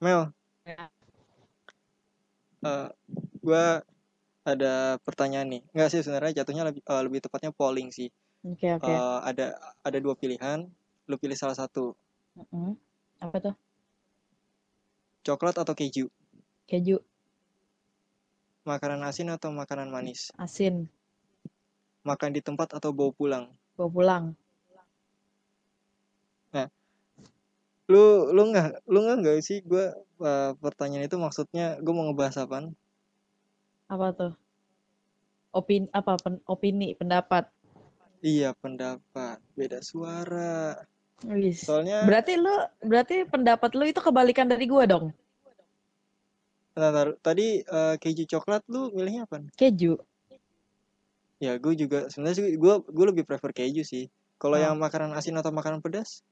Mel, Ya. eh gue ada pertanyaan nih. Enggak sih sebenarnya jatuhnya lebih, eh, lebih tepatnya polling sih. Oke oke. Eh, ada ada dua pilihan, lu pilih salah satu, Mm-mm. Apa tuh? coklat atau keju, Keju makanan asin atau makanan manis, asin. makan di tempat atau bawa pulang. Bawa pulang. Lu lu nggak lu nggak nggak sih gue eh, pertanyaan itu maksudnya gue mau ngebahas apaan? Apa tuh? Opini apa pen- opini pendapat. Iya pendapat, beda suara. Wis. Soalnya Berarti lu berarti pendapat lu itu kebalikan dari gua dong. Bentar, tadi eh, keju coklat lu milihnya apa? Keju. Ya gue juga sebenarnya sih gue gue lebih prefer keju sih. Kalau Oh. yang makanan asin atau makanan pedas?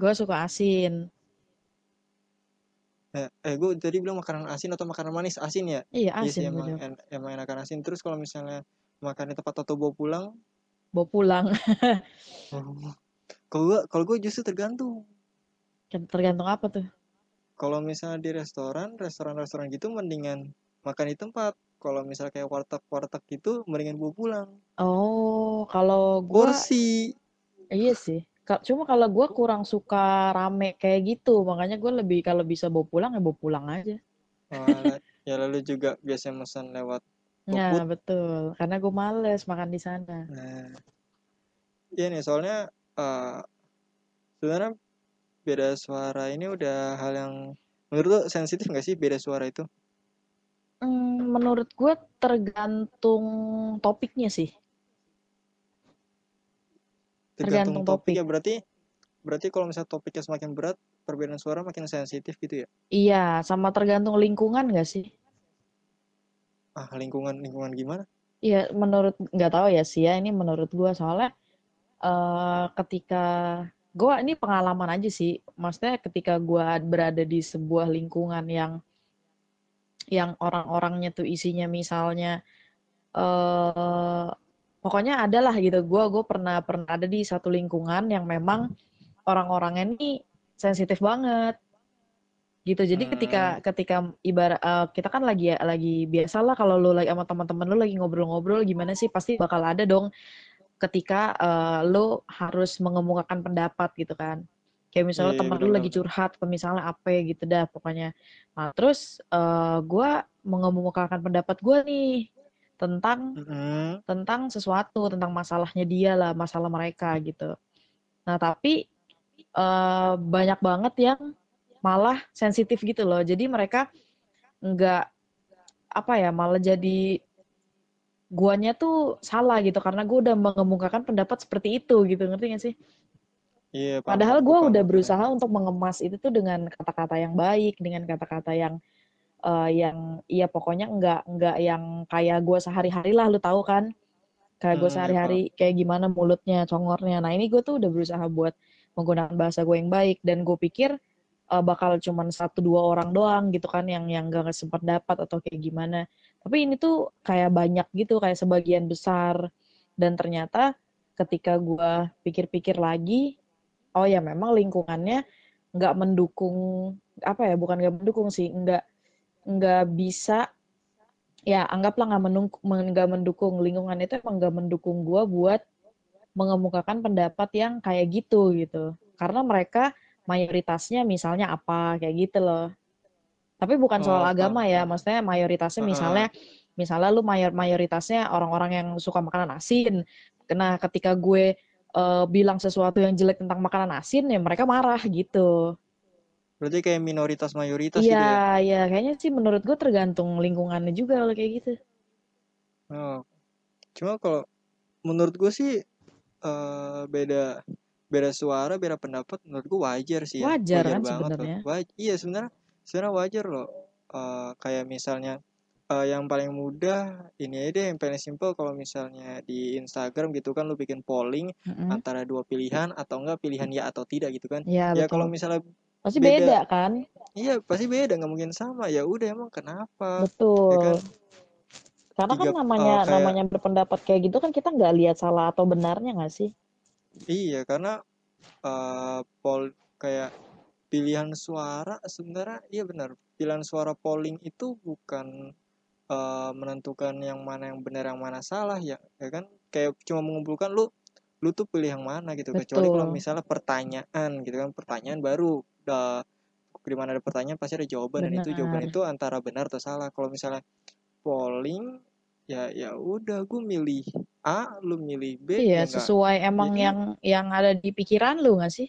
Gua suka asin. Eh, eh gue tadi bilang makanan asin atau makanan manis? Asin ya? Iya Iya sih asin gua emang en- emang enakan asin. Terus kalau misalnya makan di tempat atau bawa pulang, Bawa pulang. kalau gue kalau gue justru tergantung. Tergantung apa tuh? Kalau misalnya di restoran, restoran-restoran gitu mendingan makan di tempat. Kalau misalnya kayak warteg-warteg gitu, mendingan bawa pulang. Oh, kalau gua Porsi. iya sih. Cuma kalau gua kurang suka rame kayak gitu, makanya gua lebih kalau bisa bawa pulang ya bawa pulang aja. Malah, ya lalu juga biasanya pesan lewat Nah, betul. Karena gue males makan di sana. Nah, iya nih soalnya eh sebenarnya beda suara ini udah hal yang menurut lo sensitif nggak sih beda suara itu? Hmm, menurut gue tergantung topiknya sih. Tergantung Tergantung topik ya berarti berarti kalau misalnya topiknya semakin berat perbedaan suara makin sensitif gitu ya? Iya, sama tergantung lingkungan gak sih? Ah lingkungan lingkungan gimana? Iya, menurut nggak tahu ya sih ya. Ini menurut gue soalnya eh ketika gue ini pengalaman aja sih. Maksudnya ketika gue berada di sebuah lingkungan yang yang orang-orangnya tuh isinya misalnya eh pokoknya adalah gitu. Gue gue pernah pernah ada di satu lingkungan yang memang orang-orangnya ini sensitif banget gitu. Jadi ketika Hmm, ketika ibarat eh, kita kan lagi lagi biasalah kalau lu lagi sama teman-teman lu lagi ngobrol-ngobrol gimana sih pasti bakal ada dong ketika eh, lu harus mengemukakan pendapat gitu kan. Kayak misalnya iya temen lu lagi curhat misalnya apa gitu dah pokoknya. Nah, terus eh gua mengemukakan pendapat gua nih tentang Mm-mm. tentang sesuatu, tentang masalahnya dia lah, masalah mereka gitu. Nah, tapi eh banyak banget yang malah sensitif gitu loh. Jadi mereka nggak apa ya, malah jadi guanya tuh salah gitu karena gue udah mengemukakan pendapat seperti itu gitu, ngerti gak sih? Iya paham Padahal gue udah berusaha untuk mengemas itu tuh dengan kata-kata yang baik, dengan kata-kata yang eh, yang iya pokoknya nggak nggak yang kayak gue sehari-hari lah, lu tahu kan? Kayak gue Hmm, iya sehari-hari kayak gimana mulutnya, congornya. Nah ini gue tuh udah berusaha buat menggunakan bahasa gue yang baik dan gue pikir eh, bakal cuman satu dua orang doang gitu kan yang yang gak sempat dapat atau kayak gimana. Tapi ini tuh kayak banyak gitu, kayak sebagian besar. Dan ternyata ketika gue pikir-pikir lagi, oh ya memang lingkungannya nggak mendukung apa ya, bukan nggak mendukung sih, nggak nggak bisa ya anggaplah nggak mendukung nggak mendukung lingkungan itu emang nggak mendukung gue buat mengemukakan pendapat yang kayak gitu gitu. Karena mereka mayoritasnya misalnya apa kayak gitu loh. Tapi bukan soal Oh agama ya maksudnya mayoritasnya misalnya misalnya lu mayor mayoritasnya orang-orang yang suka makanan asin. Nah ketika gue eh, bilang sesuatu yang jelek tentang makanan asin ya mereka marah gitu Berarti kayak minoritas mayoritas gitu ya? iya ya kayaknya sih menurut gue tergantung lingkungannya juga kalau kayak gitu Oh. Cuma kalau menurut gue sih eh beda beda suara, beda pendapat menurut gue wajar sih ya. wajar Wajar kan sebenarnya Waj- iya sebenarnya sebenarnya wajar loh. Eh kayak misalnya eh, yang paling mudah ini aja deh yang paling simple kalau misalnya di Instagram gitu kan lu bikin polling Mm-mm. antara dua pilihan atau enggak pilihan ya atau tidak gitu kan. ya Ya kalau misalnya pasti beda, beda kan? Iya pasti beda nggak mungkin sama. Ya udah emang kenapa? Ya kan? Betul karena kan tiga eh, namanya kayak namanya berpendapat kayak gitu kan kita nggak lihat salah atau benarnya nggak sih? Iya karena eh pol kayak pilihan suara sebenarnya iya benar. Pilihan suara polling itu bukan uh, menentukan yang mana yang benar yang mana salah ya ya kan? Kayak cuma mengumpulkan lu lu tuh pilih yang mana? gitu. Betul. kecuali kalau misalnya pertanyaan gitu kan pertanyaan baru udah di mana ada pertanyaan pasti ada jawaban dan itu jawaban Benar. itu antara benar atau salah kalau misalnya polling ya ya udah gue milih A lu milih B Iya, ya sesuai emang Jadi- yang yang ada di pikiran lu nggak sih?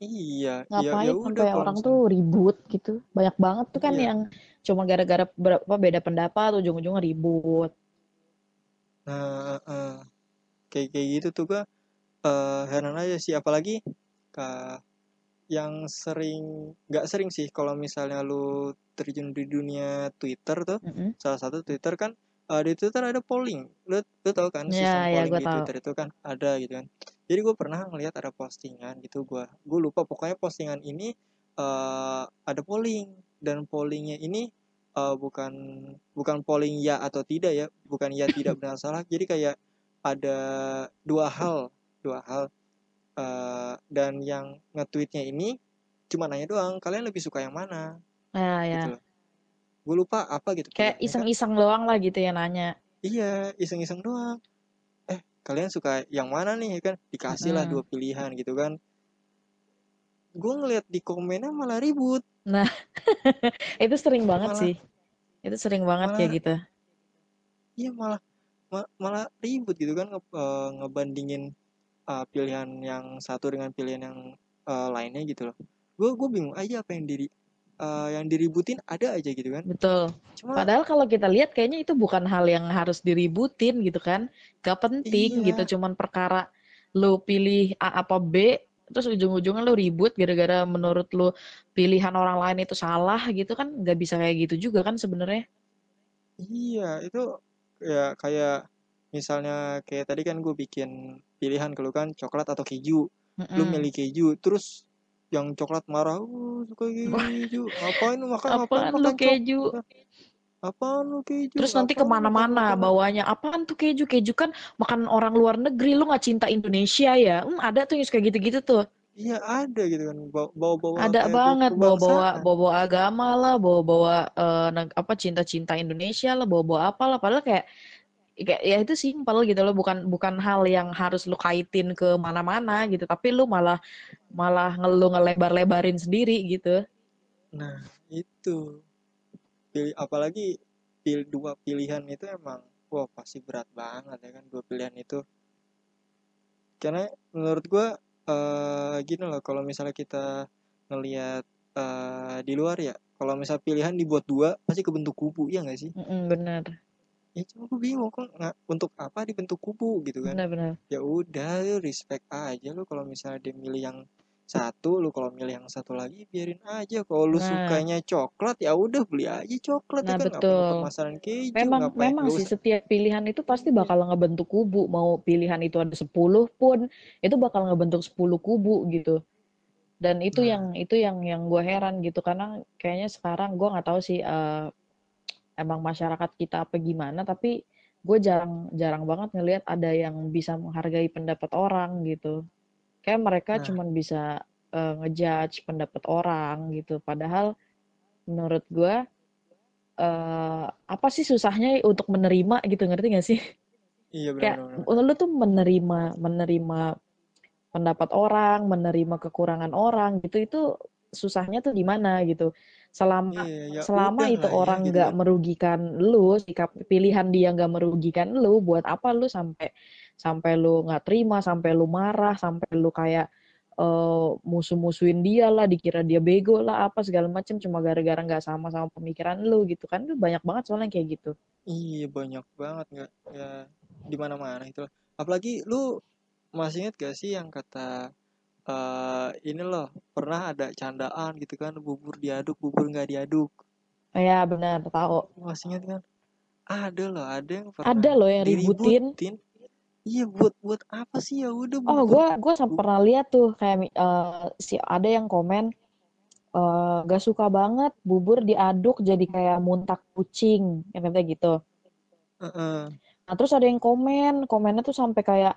iya ya Ngapain ya udah sampai kalau orang misalnya- tuh ribut gitu. Banyak banget tuh kan Iya. yang cuma gara-gara berapa beda pendapat ujung-ujungnya ribut. Nah, eh, kayak kayak gitu tuh gua eh, heran aja sih apalagi ka, yang sering nggak sering sih kalau misalnya lu terjun di dunia Twitter tuh. Mm-mm. salah satu Twitter kan eh, di Twitter ada polling. Lu lu tau kan Ya, sistem ya, polling di tahu. Twitter itu kan ada gitu kan. Jadi gue pernah ngelihat ada postingan gitu gua gue lupa. Pokoknya postingan ini eh, ada polling. Dan pollingnya ini eh, bukan bukan polling ya atau tidak ya. Bukan ya tidak benar salah. Jadi kayak ada dua hal dua hal Eh, dan yang nge-tweetnya ini cuma nanya doang kalian lebih suka yang mana Nah, ya. gitu loh gue lupa apa gitu Kayak iseng-iseng doang lah gitu ya nanya. iya iseng-iseng doang eh kalian suka yang mana nih ya kan dikasih lah Mm-mm. dua pilihan gitu kan gue ngeliat di komennya malah ribut Itu sering banget Malah- sih. Itu sering banget malah- kayak gitu. iya malah ma- malah ribut gitu kan nge- eh, ngebandingin eh, pilihan yang satu dengan pilihan yang eh, lainnya gitu loh gue gue bingung aja apa yang diri eh, yang diributin ada aja gitu kan Betul. cuma Padahal kalau kita lihat kayaknya itu bukan hal yang harus diributin gitu kan. Gak penting Iya. gitu. Cuman perkara lu pilih A apa B, terus ujung-ujungnya lu ribut gara-gara menurut lu pilihan orang lain itu salah gitu kan. Gak bisa kayak gitu juga kan sebenarnya. Iya, itu ya kayak misalnya kayak tadi kan gue bikin pilihan kalau kan coklat atau keju. Lu Mm-mm. milih keju, terus yang coklat marah, uh suka keju, ngapain lu makan, Apaan lu makan keju? coklat, apaan lu keju, Terus nanti lu ke mana-mana makanan?" bawanya, apaan tuh keju? Keju kan makan orang luar negeri, lu nggak cinta Indonesia ya? Hmm, ada tuh yang suka gitu-gitu tuh. Iya ada gitu kan, bawa- bawa-bawa Ada banget bawa-bawa bawa-bawa agama lah, bawa-bawa neg- apa cinta-cinta Indonesia lah, bawa-bawa apa lah. Padahal kayak kayak ya itu simpel gitu loh, bukan bukan hal yang harus lu kaitin ke mana-mana gitu, tapi lu malah malah ngelu ngelebar-lebarin sendiri gitu. Nah itu, pilih apalagi pil dua pilihan itu emang, wah pasti berat banget ya kan dua pilihan itu. Karena menurut gua eh gini loh, kalau misalnya kita ngelihat eh di luar ya, kalau misal pilihan dibuat dua pasti kebentuk kubu ya nggak sih? Mm-mm, bener, Ya cuma gue bingung kok nggak untuk apa dibentuk kubu gitu kan? bener-bener. Ya udah lu respect aja lu kalau misalnya dia milih yang satu, lu kalau milih yang satu lagi biarin aja. Kalau lu Nah. sukanya coklat ya udah beli aja coklat Nah, ya kan betul. permasalahan keju Memang memang sih setiap pilihan itu pasti bakal ngebentuk kubu. Mau pilihan itu ada 10 pun itu bakal ngebentuk 10 kubu gitu. Dan itu Nah. yang itu yang yang gue heran gitu karena kayaknya sekarang gue nggak tahu sih eh, emang masyarakat kita apa gimana tapi gue jarang jarang banget ngelihat ada yang bisa menghargai pendapat orang gitu. Kayak mereka Nah. cuman bisa eh, ngejudge pendapat orang gitu. Padahal menurut gue eh apa sih susahnya untuk menerima gitu ngerti gak sih? iya Kayak benar-benar lu tuh menerima menerima pendapat orang, menerima kekurangan orang gitu itu susahnya tuh di mana gitu. Selama iya ya selama udah itu lah ya orang gitu nggak kan merugikan lu, sikap pilihan dia nggak merugikan lu, buat apa lu sampai sampai lu nggak terima, sampai lu marah, sampai lu kayak eh, musuh-musuhin dia lah, dikira dia bego lah, apa segala macam cuma gara-gara nggak sama sama pemikiran lu gitu kan, itu banyak banget soalnya yang kayak gitu. iya banyak banget nggak ya di mana-mana itu apalagi lu masih inget gak sih yang kata eh ini loh pernah ada candaan gitu kan bubur diaduk bubur nggak diaduk Oh, ya benar tahu. masih inget kan ada loh ada yang Ada pernah loh yang ributin. iya buat buat apa sih ya udah Oh, gue gue sampai pernah lihat tuh kayak eh, si ada yang komen eh gak suka banget bubur diaduk jadi kayak muntah kucing, katanya gitu. Heeh. Nah, terus ada yang komen, komennya tuh sampai kayak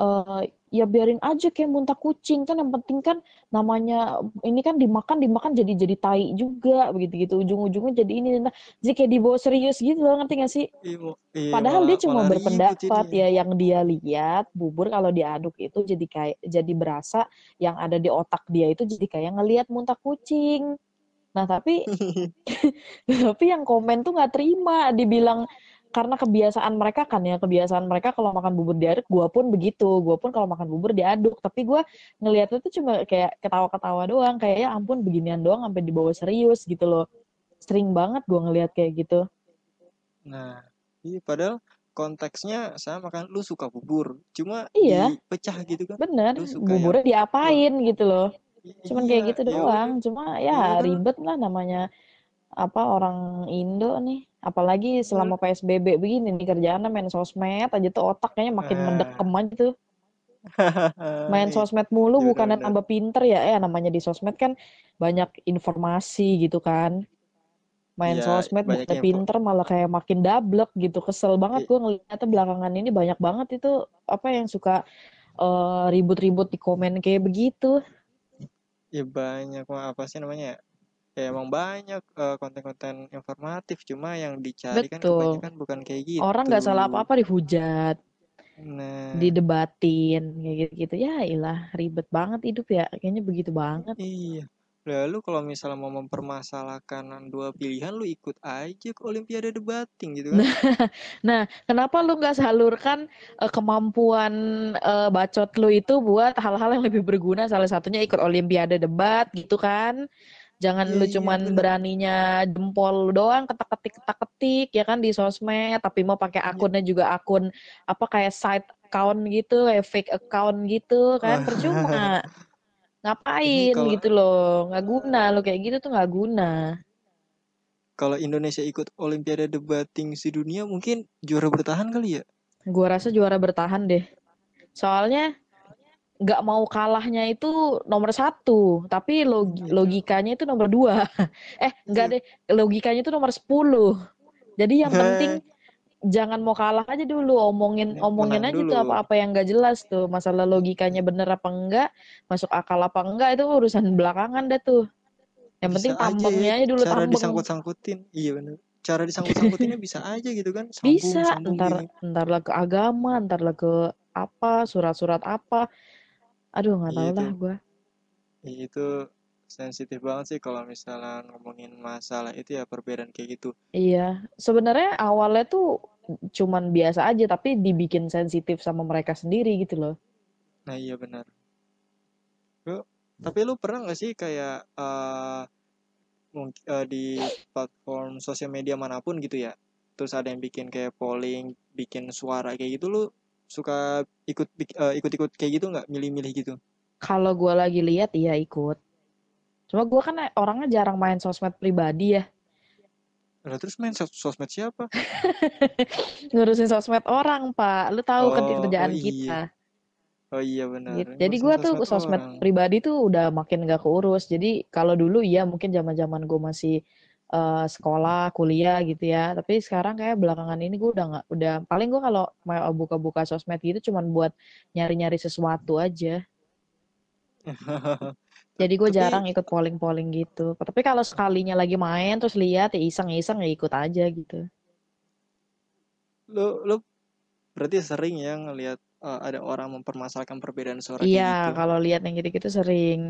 eh ya biarin aja kayak muntah kucing. Kan yang penting kan namanya ini kan dimakan dimakan jadi jadi tai juga begitu gitu ujung-ujungnya jadi ini. Nah, jadi kayak dibawa serius gitu loh ngerti gak sih? Iya, mo- iya, padahal dia cuma ribut berpendapat ya yang dia lihat bubur kalau diaduk itu jadi kayak jadi berasa yang ada di otak dia itu jadi kayak ngelihat muntah kucing. Nah tapi tapi yang komen tuh nggak terima. Dibilang karena kebiasaan mereka kan ya kebiasaan mereka kalau makan bubur diaduk gue pun begitu. Gue pun kalau makan bubur diaduk. Tapi gue ngelihatnya tuh cuma kayak ketawa-ketawa doang. Kayak ya ampun beginian doang sampai dibawa serius gitu loh. Sering banget gue ngelihat kayak gitu. Nah, iya padahal konteksnya sama kan lu suka bubur, cuma iya. dipecah gitu kan. bener Lu suka yang buburnya wah, diapain gitu loh. Cuman iya, kayak gitu ya doang. cuma ya ya ribet lah namanya apa orang Indo nih. Apalagi selama lu- PSBB begini nih kerjaannya main sosmed aja tuh otaknya makin Ah. mendekem aja tuh. Main Iya, sosmed mulu ya bukannya tambah pinter ya? Eh namanya di sosmed kan banyak informasi gitu kan. Main Iya, sosmed info. pinter malah kayak makin dablek gitu. Kesel banget gue ngeliatnya belakangan ini banyak banget itu apa yang suka eh, ribut-ribut di komen kayak begitu. Ya banyak. Mah apa sih namanya ya? Emang banyak eh, konten-konten informatif, cuma yang dicari kan betul kebanyakan bukan kayak gitu. orang nggak salah apa-apa dihujat Nah, didebatin kayak gitu-gitu ya ilah ribet banget hidup ya kayaknya begitu banget iya. Lalu kalau misalnya mau mempermasalahkan dua pilihan, lu ikut aja ke Olimpiade debating gitu kan? Nah, kenapa lu nggak salurkan eh, kemampuan eh, bacot lu itu buat hal-hal yang lebih berguna? Salah satunya ikut Olimpiade debat gitu kan? Jangan Iya, lu iya, cuman bener. beraninya jempol lu doang ketak-ketik ketak-ketik ya kan di sosmed, tapi mau pakai Iya. akunnya juga akun apa kayak side account gitu, kayak fake account gitu kan? Percuma. Ngapain kalau gitu loh? Nggak guna lo kayak gitu tuh nggak guna. kalau Indonesia ikut Olimpiade debating sedunia mungkin juara bertahan kali ya? Gua rasa juara bertahan deh. Soalnya nggak mau kalahnya itu nomor satu, tapi log- Gitu. logikanya itu nomor dua. Eh, nggak Iya. deh, logikanya itu nomor 10. Jadi yang penting jangan mau kalah aja dulu, omongin yang omongin menang aja tuh apa-apa yang nggak jelas tuh. Masalah logikanya bener apa enggak, masuk akal apa enggak itu urusan belakangan dah tuh. Yang penting Bisa aja dulu cara disangkut-sangkutin. Iya bener. Cara disangkut-sangkutinnya bisa aja gitu kan? Sambung, Bisa, sambung ntar gini. ntar lah ke agama, ntar lah ke apa, surat-surat apa. Aduh, nggak tahu Iya lah tuh. gua. Itu sensitif banget sih kalau misalnya ngomongin masalah itu ya perbedaan kayak gitu. Iya, sebenarnya awalnya tuh cuman biasa aja, tapi dibikin sensitif sama mereka sendiri gitu loh. Nah iya benar. Lu, tapi lu pernah nggak sih kayak eh mungkin di platform sosial media mana pun gitu ya? Terus ada yang bikin kayak polling, bikin suara kayak gitu lu suka ikut eh, ikut-ikut kayak gitu nggak? Milih-milih gitu? Kalau gua lagi lihat, iya ikut. Cuma gua kan orangnya jarang main sosmed pribadi ya. Lah terus main sos- sosmed siapa? Ngurusin sosmed orang, Pak. Lu tahu Oh, kerjaan oh iya. kita. Oh iya benar. Gitu. Jadi gua tuh sosmed sosmed orang. pribadi tuh udah makin gak keurus. Jadi kalau dulu ya mungkin zaman-zaman gue masih eh, sekolah, kuliah gitu ya. Tapi sekarang kayak belakangan ini gue udah nggak, udah paling gue kalau mau buka-buka sosmed gitu cuman buat nyari-nyari sesuatu aja. Jadi gue Tapi jarang ikut polling-polling gitu. Tapi kalau sekalinya lagi main terus lihat ya iseng-iseng ya ikut aja gitu. lu lu berarti sering ya ngelihat eh, ada orang mempermasalahkan perbedaan suara Iya, gitu. kalau lihat yang gitu-gitu sering.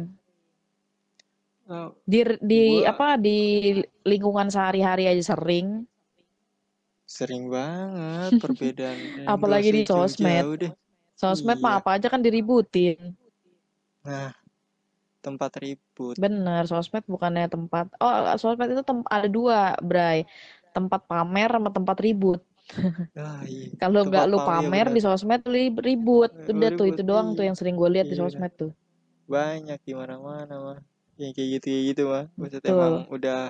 Di di gua apa di lingkungan sehari-hari aja sering. sering banget perbedaan Apalagi di sosmed. Sosmed mah Iya. apa aja kan diributin. Nah, tempat ribut. Bener, sosmed bukannya tempat. Oh, sosmed itu tem- ada dua, Bray. Tempat pamer sama tempat ribut. Ah, iya. Kalau nggak lu pamer ya pamer di sosmed lu ri- ribut. Udah tuh ribut itu doang tuh iya. yang sering gue lihat di Iya benar. sosmed tuh. Banyak di mana-mana mah. Yang kayak gitu kayak gitu mah. Maksudnya Betul. emang udah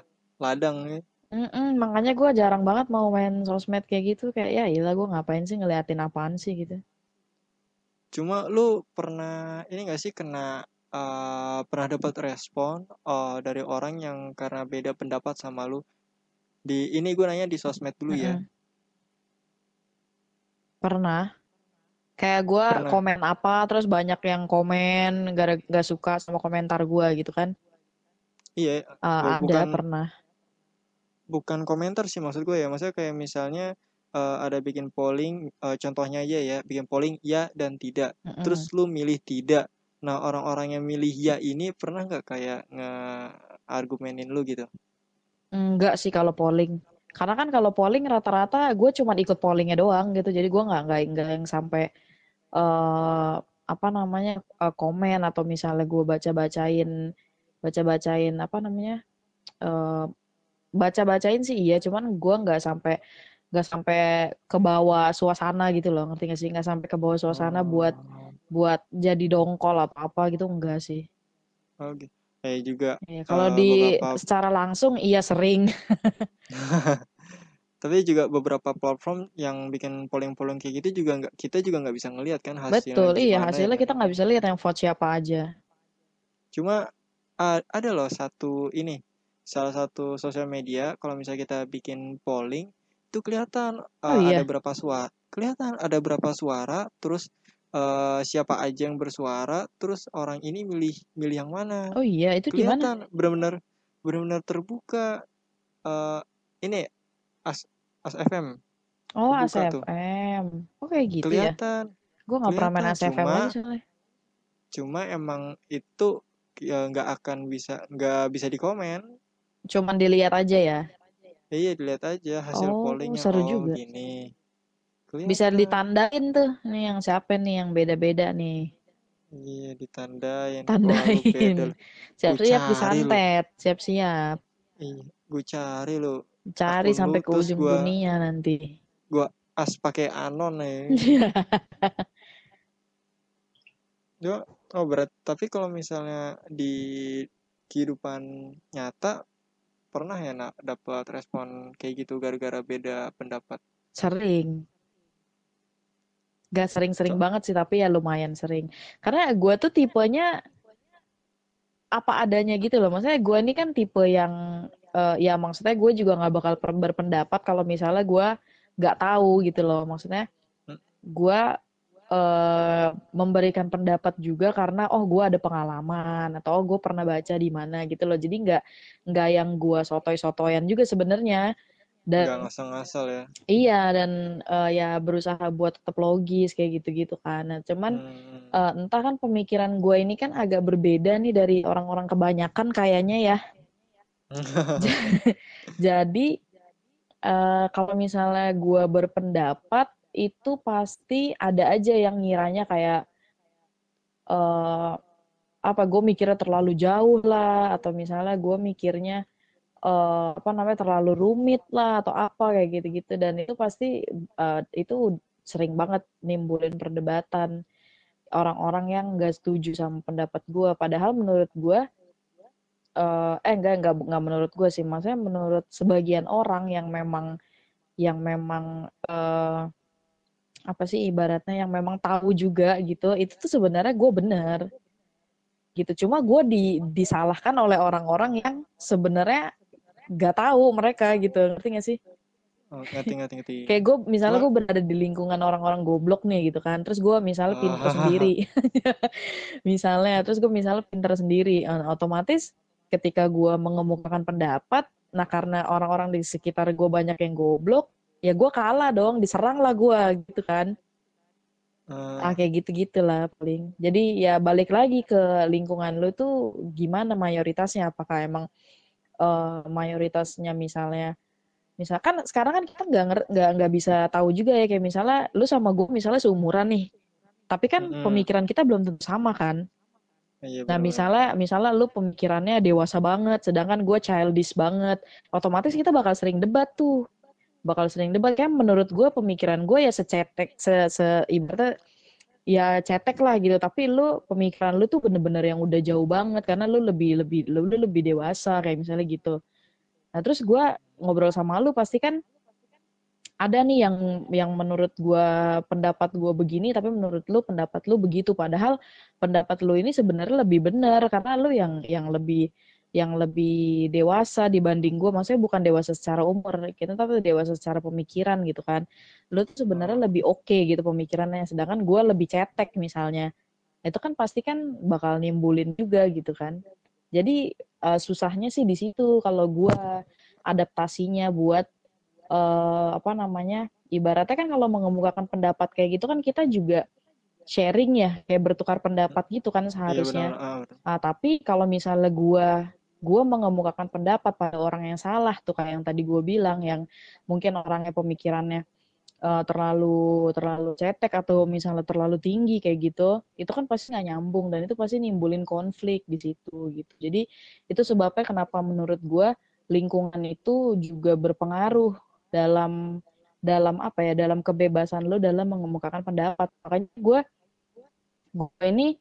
ladang ya. Mm-mm, makanya gue jarang banget mau main sosmed kayak gitu. Kayak ya iyalah gue ngapain sih ngeliatin apaan sih gitu. Cuma lu pernah ini gak sih kena eh, pernah dapat respon eh, dari orang yang karena beda pendapat sama lu? Di ini gue nanya di sosmed dulu ya. Mm-mm. Pernah. Kayak gue komen apa, terus banyak yang komen gara gak suka sama komentar gue gitu kan. Iya, Uh, ada bukan pernah. bukan komentar sih maksud gue ya. Maksudnya kayak misalnya eh, ada bikin polling, eh, contohnya aja ya, bikin polling ya dan tidak. Mm-mm. Terus lu milih tidak. Nah, orang-orang yang milih ya ini pernah nggak kayak nge-argumenin lu gitu? Enggak sih kalau polling. Karena kan kalau polling rata-rata gue cuma ikut pollingnya doang gitu. Jadi gue nggak nggak nggak yang sampai eh apa namanya eh, komen atau misalnya gue baca-bacain baca-bacain apa namanya eh baca-bacain sih iya. Cuman gue nggak sampai nggak sampai ke bawah suasana gitu loh. Ngerti gak sih? Nggak sampai ke bawah suasana buat Oh, buat jadi dongkol atau apa gitu enggak sih. oh gitu. Kayak juga Iya, kalau eh, di beberapa secara langsung iya sering. tapi juga beberapa platform yang bikin polling-polling kayak gitu juga nggak kita juga nggak bisa ngelihat kan hasilnya Betul, iya ya hasilnya kan kita nggak bisa lihat yang vote siapa aja. cuma ada loh satu ini salah satu sosial media kalau misalnya kita bikin polling itu kelihatan Oh uh, ada iya, berapa suara kelihatan ada berapa suara terus uh, siapa aja yang bersuara terus orang ini milih milih yang mana oh iya itu di mana? kelihatan benar-benar benar-benar terbuka uh, ini as as FM Oh ASFM. Oh kayak gitu ya. kelihatan Gue nggak pernah main ASFM cuma lagi soalnya. cuma emang itu ya nggak akan bisa nggak bisa dikomen Cuman dilihat aja ya. Ya, iya dilihat aja hasil Oh pollingnya seru oh juga. gini Bisa kelihatan ditandain tuh nih yang siapa nih yang beda-beda nih. iya ditandain Tandain. Siap-siap disantet. Siap-siap. iya gue cari lu Cari akun lu sampai ke ujung gua dunia nanti. gua as pakai anon nih Yo, oh berat tapi kalau misalnya di kehidupan nyata pernah ya nak dapat respon kayak gitu gara-gara beda pendapat Sering. Gak sering-sering banget sih, tapi ya lumayan sering. Karena gue tuh tipenya apa adanya gitu loh. Maksudnya gue ini kan tipe yang eh, ya maksudnya gue juga nggak bakal berpendapat kalau misalnya gue nggak tahu gitu loh. Maksudnya gue eh, memberikan pendapat juga karena oh gue ada pengalaman atau oh gue pernah baca di mana gitu loh. Jadi nggak nggak yang gue sotoy-sotoyan juga sebenarnya. nggak Dan ngasal-ngasal ya iya dan eh, ya berusaha buat tetap logis kayak gitu-gitu kan. Nah, cuman hmm. eh, entah kan pemikiran gue ini kan agak berbeda nih dari orang-orang kebanyakan kayaknya ya. Jadi eh, kalau misalnya gue berpendapat itu pasti ada aja yang ngiranya kayak eh apa gue mikirnya terlalu jauh lah atau misalnya gue mikirnya eh apa namanya terlalu rumit lah atau apa kayak gitu-gitu. Dan itu pasti eh, itu sering banget nimbulin perdebatan orang-orang yang nggak setuju sama pendapat gue padahal menurut gue eh eh enggak enggak enggak menurut gue sih. Maksudnya menurut sebagian orang yang memang yang memang eh apa sih ibaratnya yang memang tahu juga gitu itu tuh sebenarnya gue bener. Gitu. Cuma gue di disalahkan oleh orang-orang yang sebenarnya gak tahu mereka gitu. Ngerti gak sih? Oh, ngerti ngerti ngerti. Kayak gue misalnya gue berada di lingkungan orang-orang goblok nih gitu kan. Terus gue misalnya pinter ah, sendiri. Misalnya terus gue misalnya pinter sendiri. Otomatis ketika gue mengemukakan pendapat nah karena orang-orang di sekitar gue banyak yang goblok ya gue kalah dong diserang lah gue gitu kan. Ah. Ah, kayak gitu gitulah paling. Jadi ya balik lagi ke lingkungan lu tuh gimana mayoritasnya? Apakah emang eh, mayoritasnya misalnya misalkan sekarang kan kita nggak nggak nggak bisa tahu juga ya kayak misalnya lu sama gue misalnya seumuran nih. Tapi kan mm-mm. pemikiran kita belum tentu sama kan iya nah misalnya misalnya lu pemikirannya dewasa banget sedangkan gue childish banget otomatis kita bakal sering debat tuh. Bakal sering debat. Kan menurut gue pemikiran gue ya secetek se, se ibaratnya ya cetek lah gitu. Tapi lu pemikiran lu tuh bener-bener yang udah jauh banget karena lu lebih lebih lu udah lebih dewasa kayak misalnya gitu. Nah terus gue ngobrol sama lu pasti kan ada nih yang yang menurut gua pendapat gua begini tapi menurut lu pendapat lu begitu. Padahal pendapat lu ini sebenarnya lebih benar karena lu yang yang lebih yang lebih dewasa dibanding gue maksudnya bukan dewasa secara umur kita tapi dewasa secara pemikiran gitu kan. Lu tuh sebenarnya Oh. lebih oke gitu pemikirannya. Sedangkan gue lebih cetek misalnya. Itu kan pasti kan bakal nimbulin juga gitu kan. Jadi uh, susahnya sih di situ kalau gue adaptasinya buat uh, apa namanya ibaratnya kan kalau mengemukakan pendapat kayak gitu kan kita juga sharing ya kayak bertukar pendapat gitu kan Iya seharusnya. Ah, benar. Ah, tapi kalau misalnya gue gue mengemukakan pendapat pada orang yang salah tuh kayak yang tadi gue bilang yang mungkin orangnya pemikirannya uh, terlalu terlalu cetek atau misalnya terlalu tinggi kayak gitu itu kan pasti nggak nyambung dan itu pasti nimbulin konflik di situ gitu jadi itu sebabnya kenapa menurut gue lingkungan itu juga berpengaruh dalam dalam apa ya dalam kebebasan lo dalam mengemukakan pendapat. Makanya gue gue ini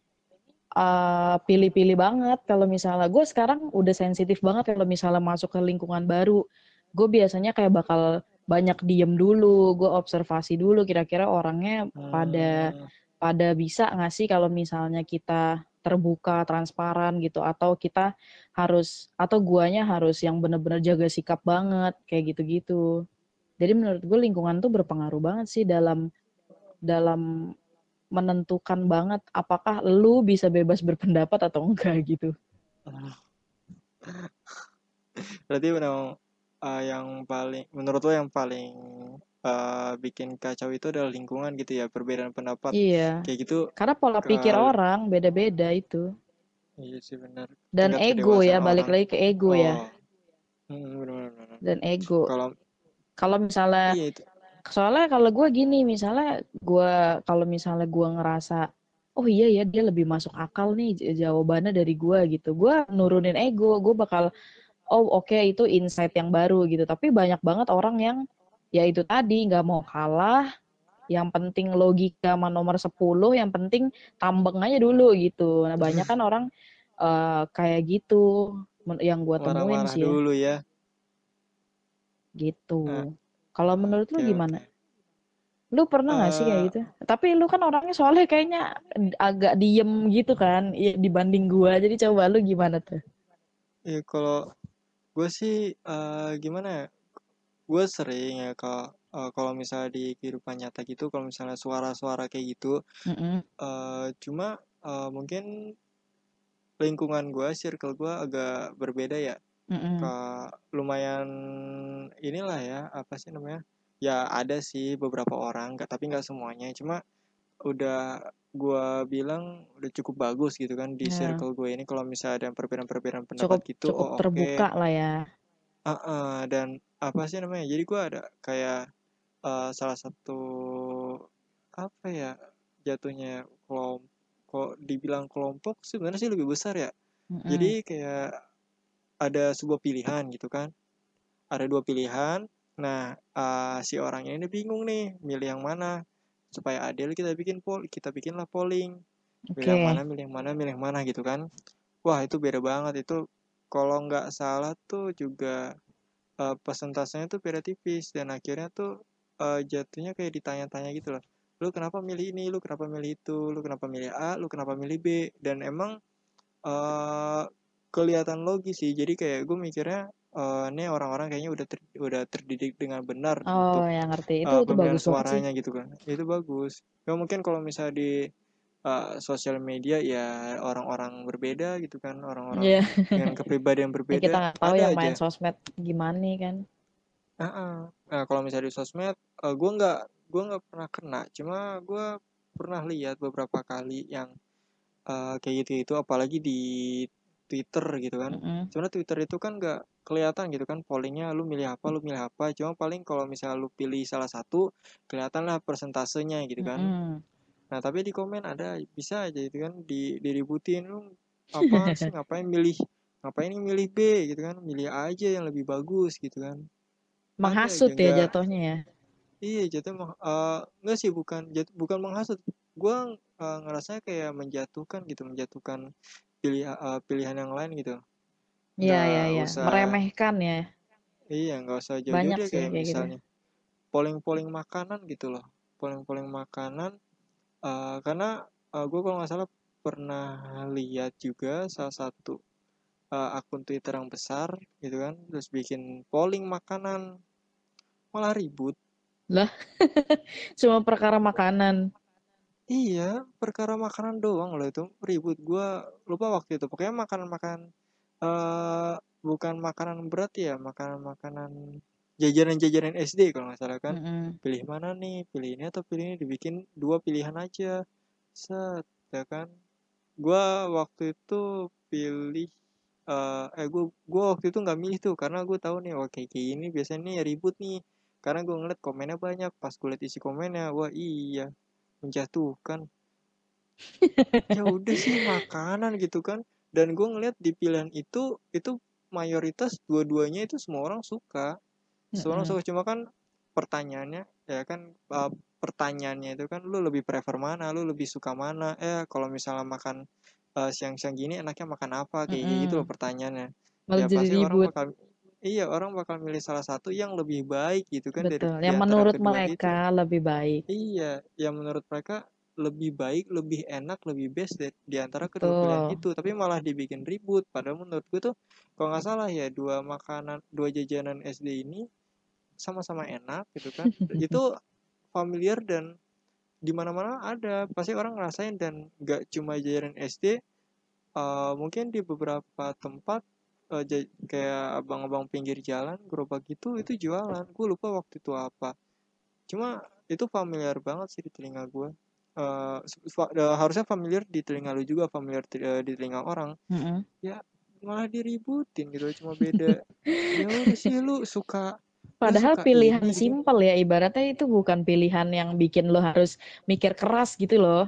uh, pilih-pilih banget. Kalau misalnya gue sekarang udah sensitif banget kalau misalnya masuk ke lingkungan baru. Gue biasanya kayak bakal banyak diem dulu gue observasi dulu kira-kira orangnya pada Hmm. pada bisa nggak sih kalau misalnya kita terbuka transparan gitu? Atau kita harus atau guanya harus yang bener-bener jaga sikap banget kayak gitu-gitu jadi menurut gue lingkungan tuh berpengaruh banget sih dalam dalam menentukan banget apakah lu bisa bebas berpendapat atau enggak gitu. Berarti memang uh, yang paling menurut lo yang paling uh, bikin kacau itu adalah lingkungan gitu ya, perbedaan pendapat Iya. kayak gitu. Karena pola ke- pikir orang beda-beda itu. Iya sih benar. Dan Tingkat ego ya, balik orang. lagi ke ego ya. Oh. Hmm, benar benar. Dan ego. Kalau Kalau misalnya iya itu. soalnya kalau gue gini misalnya gue kalau misalnya gue ngerasa oh iya ya dia lebih masuk akal nih jawabannya dari gue gitu. Gue nurunin ego gue bakal oh oke itu insight yang baru gitu. Tapi banyak banget orang yang ya itu tadi nggak mau kalah. Yang penting logika sama nomor 10 yang penting tambeng aja dulu gitu. Nah banyak kan orang eh, kayak gitu yang gue temuin sih ya, dulu ya. Gitu Nah, kalau menurut lu gimana oke. Lu pernah gak sih kayak Eh, gitu? Tapi lu kan orangnya soalnya kayaknya agak diem gitu kan ya, dibanding gua. Jadi coba lu gimana tuh? Iya kalau gue sih eh, gimana ya? Gue sering ya kalau eh, kalau misalnya di kehidupan nyata gitu, kalau misalnya suara-suara kayak gitu, Mm-mm, eh, cuma eh, mungkin lingkungan gue, circle gue agak berbeda ya. Mm-mm. Ke lumayan inilah ya, apa sih namanya? Ya ada sih beberapa orang, nggak tapi nggak semuanya. Cuma udah gue bilang udah cukup bagus gitu kan di Ya, circle gue ini. Kalau misalnya ada perbedaan-perbedaan pendapat cukup gitu, cukup oh oke. terbuka lah ya. Heeh, dan apa sih namanya? Jadi gue ada kayak eh, salah satu apa ya jatuhnya kelompok dibilang kelompok sebenarnya sih lebih besar ya. Mm-mm, Jadi kayak ada sebuah pilihan gitu kan. Ada dua pilihan. Nah, eh, si orangnya ini bingung nih milih yang mana. Supaya adil kita bikin poll, kita bikinlah polling. Milih yang mana, milih yang mana, milih yang mana gitu kan. Wah, itu beda banget itu. Kalau nggak salah tuh juga eh, persentasenya tuh beda tipis dan akhirnya tuh eh, jatuhnya kayak ditanya-tanya gitu loh. Lu kenapa milih ini? Lu kenapa milih itu? Lu kenapa milih A? Lu kenapa milih B? Dan emang eh kelihatan logis sih. Jadi kayak gue mikirnya eh ini orang-orang kayaknya udah ter- udah terdidik dengan benar Oh, untuk ya ngerti. Itu eh, itu bagus banget sih. suaranya gitu kan. Itu bagus. Ya mungkin kalau misalnya di eh, sosial media ya orang-orang berbeda gitu kan, orang-orang Iya. dengan kepribadian Ya kita berbeda nggak tahu yang aja. main sosmed gimana kan. Heeh. Nah, kalau misalnya di sosmed, eh, gue nggak gue nggak pernah kena, cuma gue pernah lihat beberapa kali yang eh, kayak gitu itu, apalagi di Twitter gitu kan. Mm-mm, Sebenarnya Twitter itu kan nggak kelihatan gitu kan pollingnya lu milih apa, lu milih apa. Cuma paling kalau misalnya lu pilih salah satu, kelihatan lah persentasenya gitu kan. mm-mm. Nah, tapi di komen ada bisa aja gitu kan di diributin lu apaan sih ngapain milih ngapain ini milih B gitu kan milih A aja yang lebih bagus gitu kan ada aja Menghasut ya nggak jatuhnya ya. iya jatuh meng- eh, nggak sih bukan jat- bukan menghasut gue ngerasanya kayak menjatuhkan gitu menjatuhkan pilih eh, pilihan yang lain gitu Iya, iya, nggak iya. usah Meremehkan ya. iya nggak usah jauh-jauh Banyak deh sih kayak kayak gitu. misalnya polling-polling makanan gitu loh polling-polling makanan eh, karena gue kalau nggak salah pernah lihat juga salah satu uh, akun Twitter yang besar gitu kan terus bikin polling makanan malah ribut lah cuma perkara makanan iya perkara makanan doang loh itu ribut gue lupa waktu itu. Pokoknya makanan makanan uh, bukan makanan berat ya makanan makanan jajanan-jajanan SD kalau nggak salah kan. Mm -hmm. pilih mana nih pilih ini atau pilih ini dibikin dua pilihan aja. Set ya kan. Gue waktu itu pilih uh, eh gue gue waktu itu nggak milih tuh karena gue tahu nih oke kayak ini biasanya nih ribut nih. Karena gue ngeliat komennya banyak pas gue liat isi komennya wah iya menjatuhkan. Ya udah sih makanan gitu kan. Dan gue ngeliat di pilihan itu itu mayoritas dua-duanya itu semua orang suka. Semua orang suka cuma kan pertanyaannya ya kan uh, pertanyaannya itu kan lu lebih prefer mana? Lu lebih suka mana? Eh kalau misalnya makan uh, siang-siang gini enaknya makan apa? Kayak mm -hmm. gitu loh pertanyaannya. Malah ya jadi pasti ribut. orang bakal iya orang bakal milih salah satu yang lebih baik gitu kan Betul. dari yang menurut mereka itu. lebih baik iya yang menurut mereka lebih baik lebih enak lebih best di, di antara kedua pilihan itu tapi malah dibikin ribut padahal menurut gue tuh kalau nggak salah ya dua makanan dua jajanan SD ini sama-sama enak gitu kan itu familiar dan di mana-mana ada pasti orang ngerasain dan nggak cuma jajanan SD uh, mungkin di beberapa tempat uh, kayak abang-abang pinggir jalan gerobak gitu itu jualan gue lupa waktu itu apa cuma itu familiar banget sih di telinga gue uh, harusnya familiar di telinga lu juga familiar di telinga orang mm -hmm. ya malah diributin gitu cuma beda ya udah sih lu suka Padahal pilihan ini. simpel ya ibaratnya itu bukan pilihan yang bikin lo harus mikir keras gitu loh.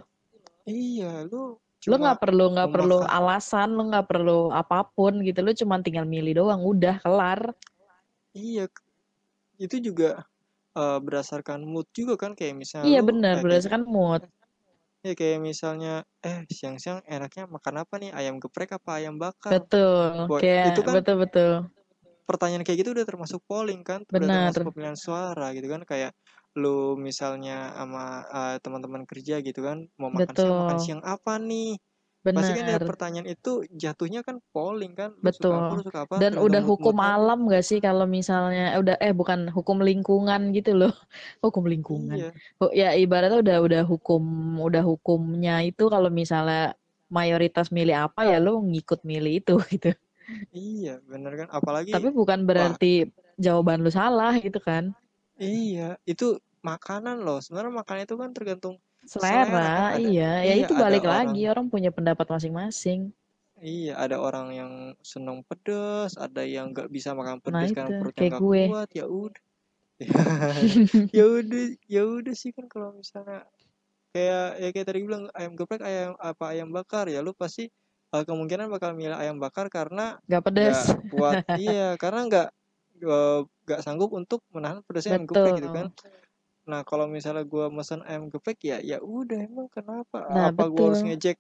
Iya, lu lo nggak perlu nggak perlu alasan, lo nggak perlu apa pun gitu, lo cuma tinggal milih doang, udah kelar. Iya, itu juga uh, berdasarkan mood juga kan kayak misalnya. Iya benar, berdasarkan mood. Ya kayak misalnya, eh siang-siang enaknya makan apa nih? Ayam geprek apa ayam bakar? Betul. Boy, kayak itu kan betul betul pertanyaan kayak gitu udah termasuk polling kan udah Benar. termasuk pemilihan suara gitu kan kayak lu misalnya sama uh, teman-teman kerja gitu kan mau makan Betul. siang makan siang apa nih Benar. pasti kan dari pertanyaan itu jatuhnya kan polling kan lu Betul. suka apa, lu suka apa, dan udah hukum alam gak sih kalau misalnya udah eh bukan hukum lingkungan gitu loh hukum lingkungan iya. ya ibaratnya udah udah hukum udah hukumnya itu kalau misalnya mayoritas milih apa ya lu ngikut milih itu gitu Iya, bener kan? Apalagi Tapi bukan berarti wah, jawaban lu salah gitu kan? Iya, itu makanan loh. Sebenarnya makanan itu kan tergantung selera, selera kan? ada, iya. Ya itu balik orang, lagi orang punya pendapat masing-masing. Iya, ada orang yang seneng pedas, ada yang nggak bisa makan pedas nah, karena perutnya nggak kuat. Ya udah, ya udah, ya udah sih kan kalau misalnya kayak ya kayak tadi bilang ayam geprek ayam apa ayam bakar ya lu pasti uh, kemungkinan bakal milih ayam bakar karena nggak pedas gak kuat iya karena nggak nggak uh, sanggup untuk menahan pedasnya ayam geprek gitu kan. Nah kalau misalnya gue mesen ayam geprek ya ya udah emang kenapa? Nah, apa gue harus ngejek?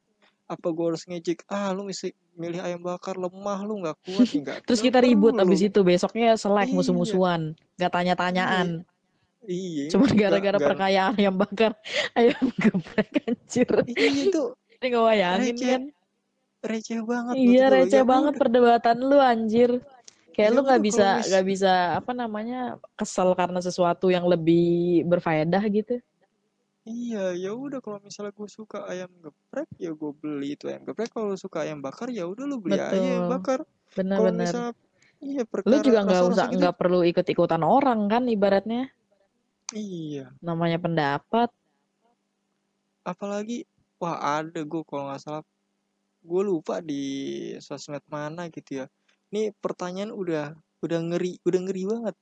Apa gue harus ngejek? Ah lu mesti milih ayam bakar lemah lu nggak kuat nggak terus kita ribut abis itu besoknya selek iya. musuh-musuhan nggak tanya-tanyaan. Iya, iya. cuma gara-gara perkayaan ayam bakar ayam geprek anjir. Iya itu ini gak bayangin kan? Receh banget iya receh ya, banget perdebatan lu anjir kayak ya, lu nggak bisa nggak bisa apa namanya kesel karena sesuatu yang lebih berfaedah gitu? Iya ya udah kalau misalnya gue suka ayam geprek ya gue beli itu ayam geprek. Kalau suka ayam bakar ya udah lu beli Betul. ayam bakar. Benar-benar iya lu juga nggak usah nggak gitu. perlu ikut-ikutan orang kan ibaratnya? Iya. Namanya pendapat. Apalagi wah ada gue kalau nggak salah. Gue lupa di sosmed mana gitu ya ini pertanyaan udah udah ngeri udah ngeri banget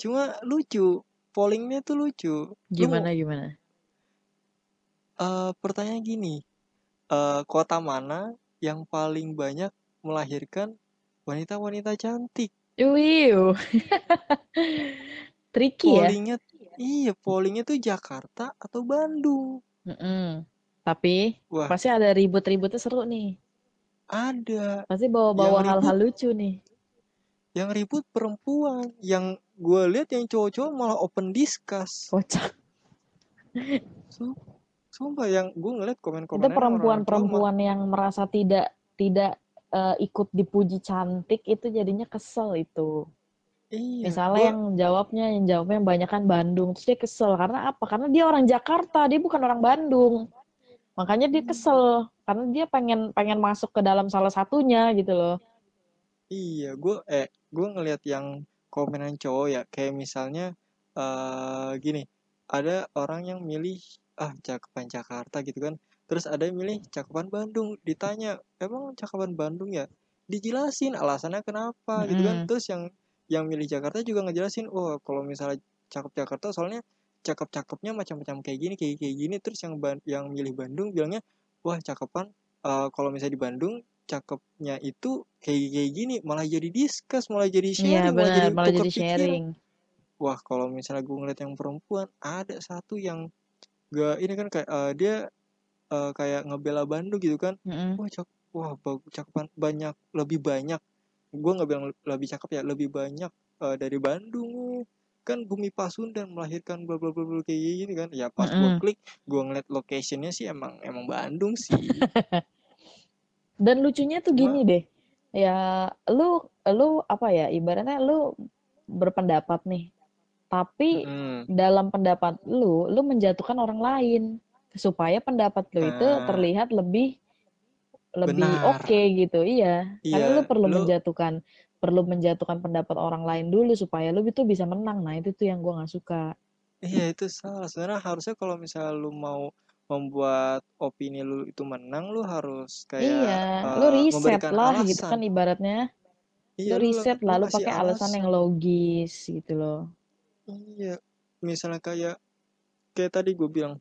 cuma lucu pollingnya tuh lucu gimana Lu, gimana uh, pertanyaan gini uh, kota mana yang paling banyak melahirkan wanita-wanita cantik Wiu. Tricky pollingnya, ya? Iya, pollingnya tuh Jakarta atau Bandung. Mm -mm. Tapi Wah. pasti ada ribut-ributnya seru nih. Ada. Pasti bawa-bawa hal-hal lucu nih. Yang ribut perempuan. Yang gue lihat yang cowok-cowok malah open discuss. Kocak. Sumpah yang gue ngeliat komen-komen itu perempuan-perempuan yang merasa tidak tidak uh, ikut dipuji cantik itu jadinya kesel itu. Iya, Misalnya gua yang jawabnya yang jawabnya yang banyak kan Bandung, terus dia kesel karena apa? Karena dia orang Jakarta, dia bukan orang Bandung. Makanya dia kesel karena dia pengen pengen masuk ke dalam salah satunya gitu loh. Iya, gue eh gue ngelihat yang komenan cowok ya, kayak misalnya eh gini, ada orang yang milih ah cakepan Jakarta gitu kan, terus ada yang milih cakepan Bandung, ditanya emang cakepan Bandung ya, dijelasin alasannya kenapa gitu kan, terus yang yang milih Jakarta juga ngejelasin, oh kalau misalnya cakep Jakarta soalnya cakep-cakepnya macam-macam kayak gini kayak kayak gini, terus yang Ban- yang milih Bandung bilangnya wah cakepan eh, kalau misalnya di Bandung cakepnya itu kayak kayak gini malah jadi discuss malah jadi Iya sharing malah benar, jadi malah jadi sharing. wah kalau misalnya gue ngeliat yang perempuan ada satu yang gak ini kan kayak eh, dia eh, kayak ngebela Bandung gitu kan Mm-mm. wah cak wah bagus cakepan banyak lebih banyak gue nggak bilang lebih cakep ya lebih banyak eh, dari Bandung. Kan bumi Pasundan melahirkan bla bla bla bla kayak gini kan. Ya pas gue Mm-mm. klik gue ngeliat locationnya sih emang emang Bandung sih. Dan lucunya tuh gini deh, ya lu lu apa ya ibaratnya lu berpendapat nih, tapi mm, dalam pendapat lu, lu menjatuhkan orang lain. Supaya pendapat lu itu nah, terlihat lebih lebih oke gitu. Iya, karena iya lu perlu lu menjatuhkan perlu menjatuhkan pendapat orang lain dulu supaya lu itu bisa menang. Nah, itu tuh yang gua nggak suka. Iya itu salah. Sebenarnya harusnya kalau misalnya lu mau membuat opini lu itu menang, lu harus Iya, kayak lu riset lah gitu kan alasan. ibaratnya. Iya Lu riset lu lah, lu pakai alasan yang alasan. logis gitu loh. Iya. Misalnya kayak kayak tadi gue bilang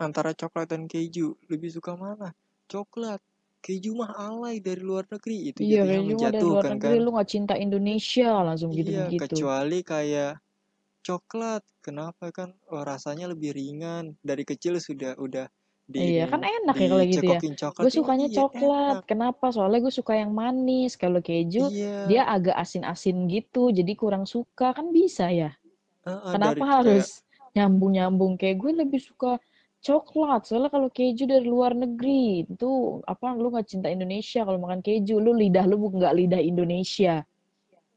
antara coklat dan keju, lebih suka mana? Coklat. Keju mah alay dari luar negeri. Itu Iya, luar menjatuhkan negeri kan? lu nggak cinta Indonesia langsung Iya, gitu-begitu. kecuali kayak coklat. Kenapa kan oh, rasanya lebih ringan. Dari kecil sudah udah di Iya, kan enak ya kalau gitu ya. Gue sukanya iya coklat. enak. Kenapa? Soalnya gue suka yang manis. Kalau keju, dia Iya, agak asin-asin gitu. Jadi kurang suka. Kan bisa ya. heeh, Kenapa dari harus kayak nyambung-nyambung? Kayak gue lebih suka coklat. Soalnya kalau keju dari luar negeri, itu apa lu nggak cinta Indonesia kalau makan keju. Lu lidah lu nggak lidah Indonesia.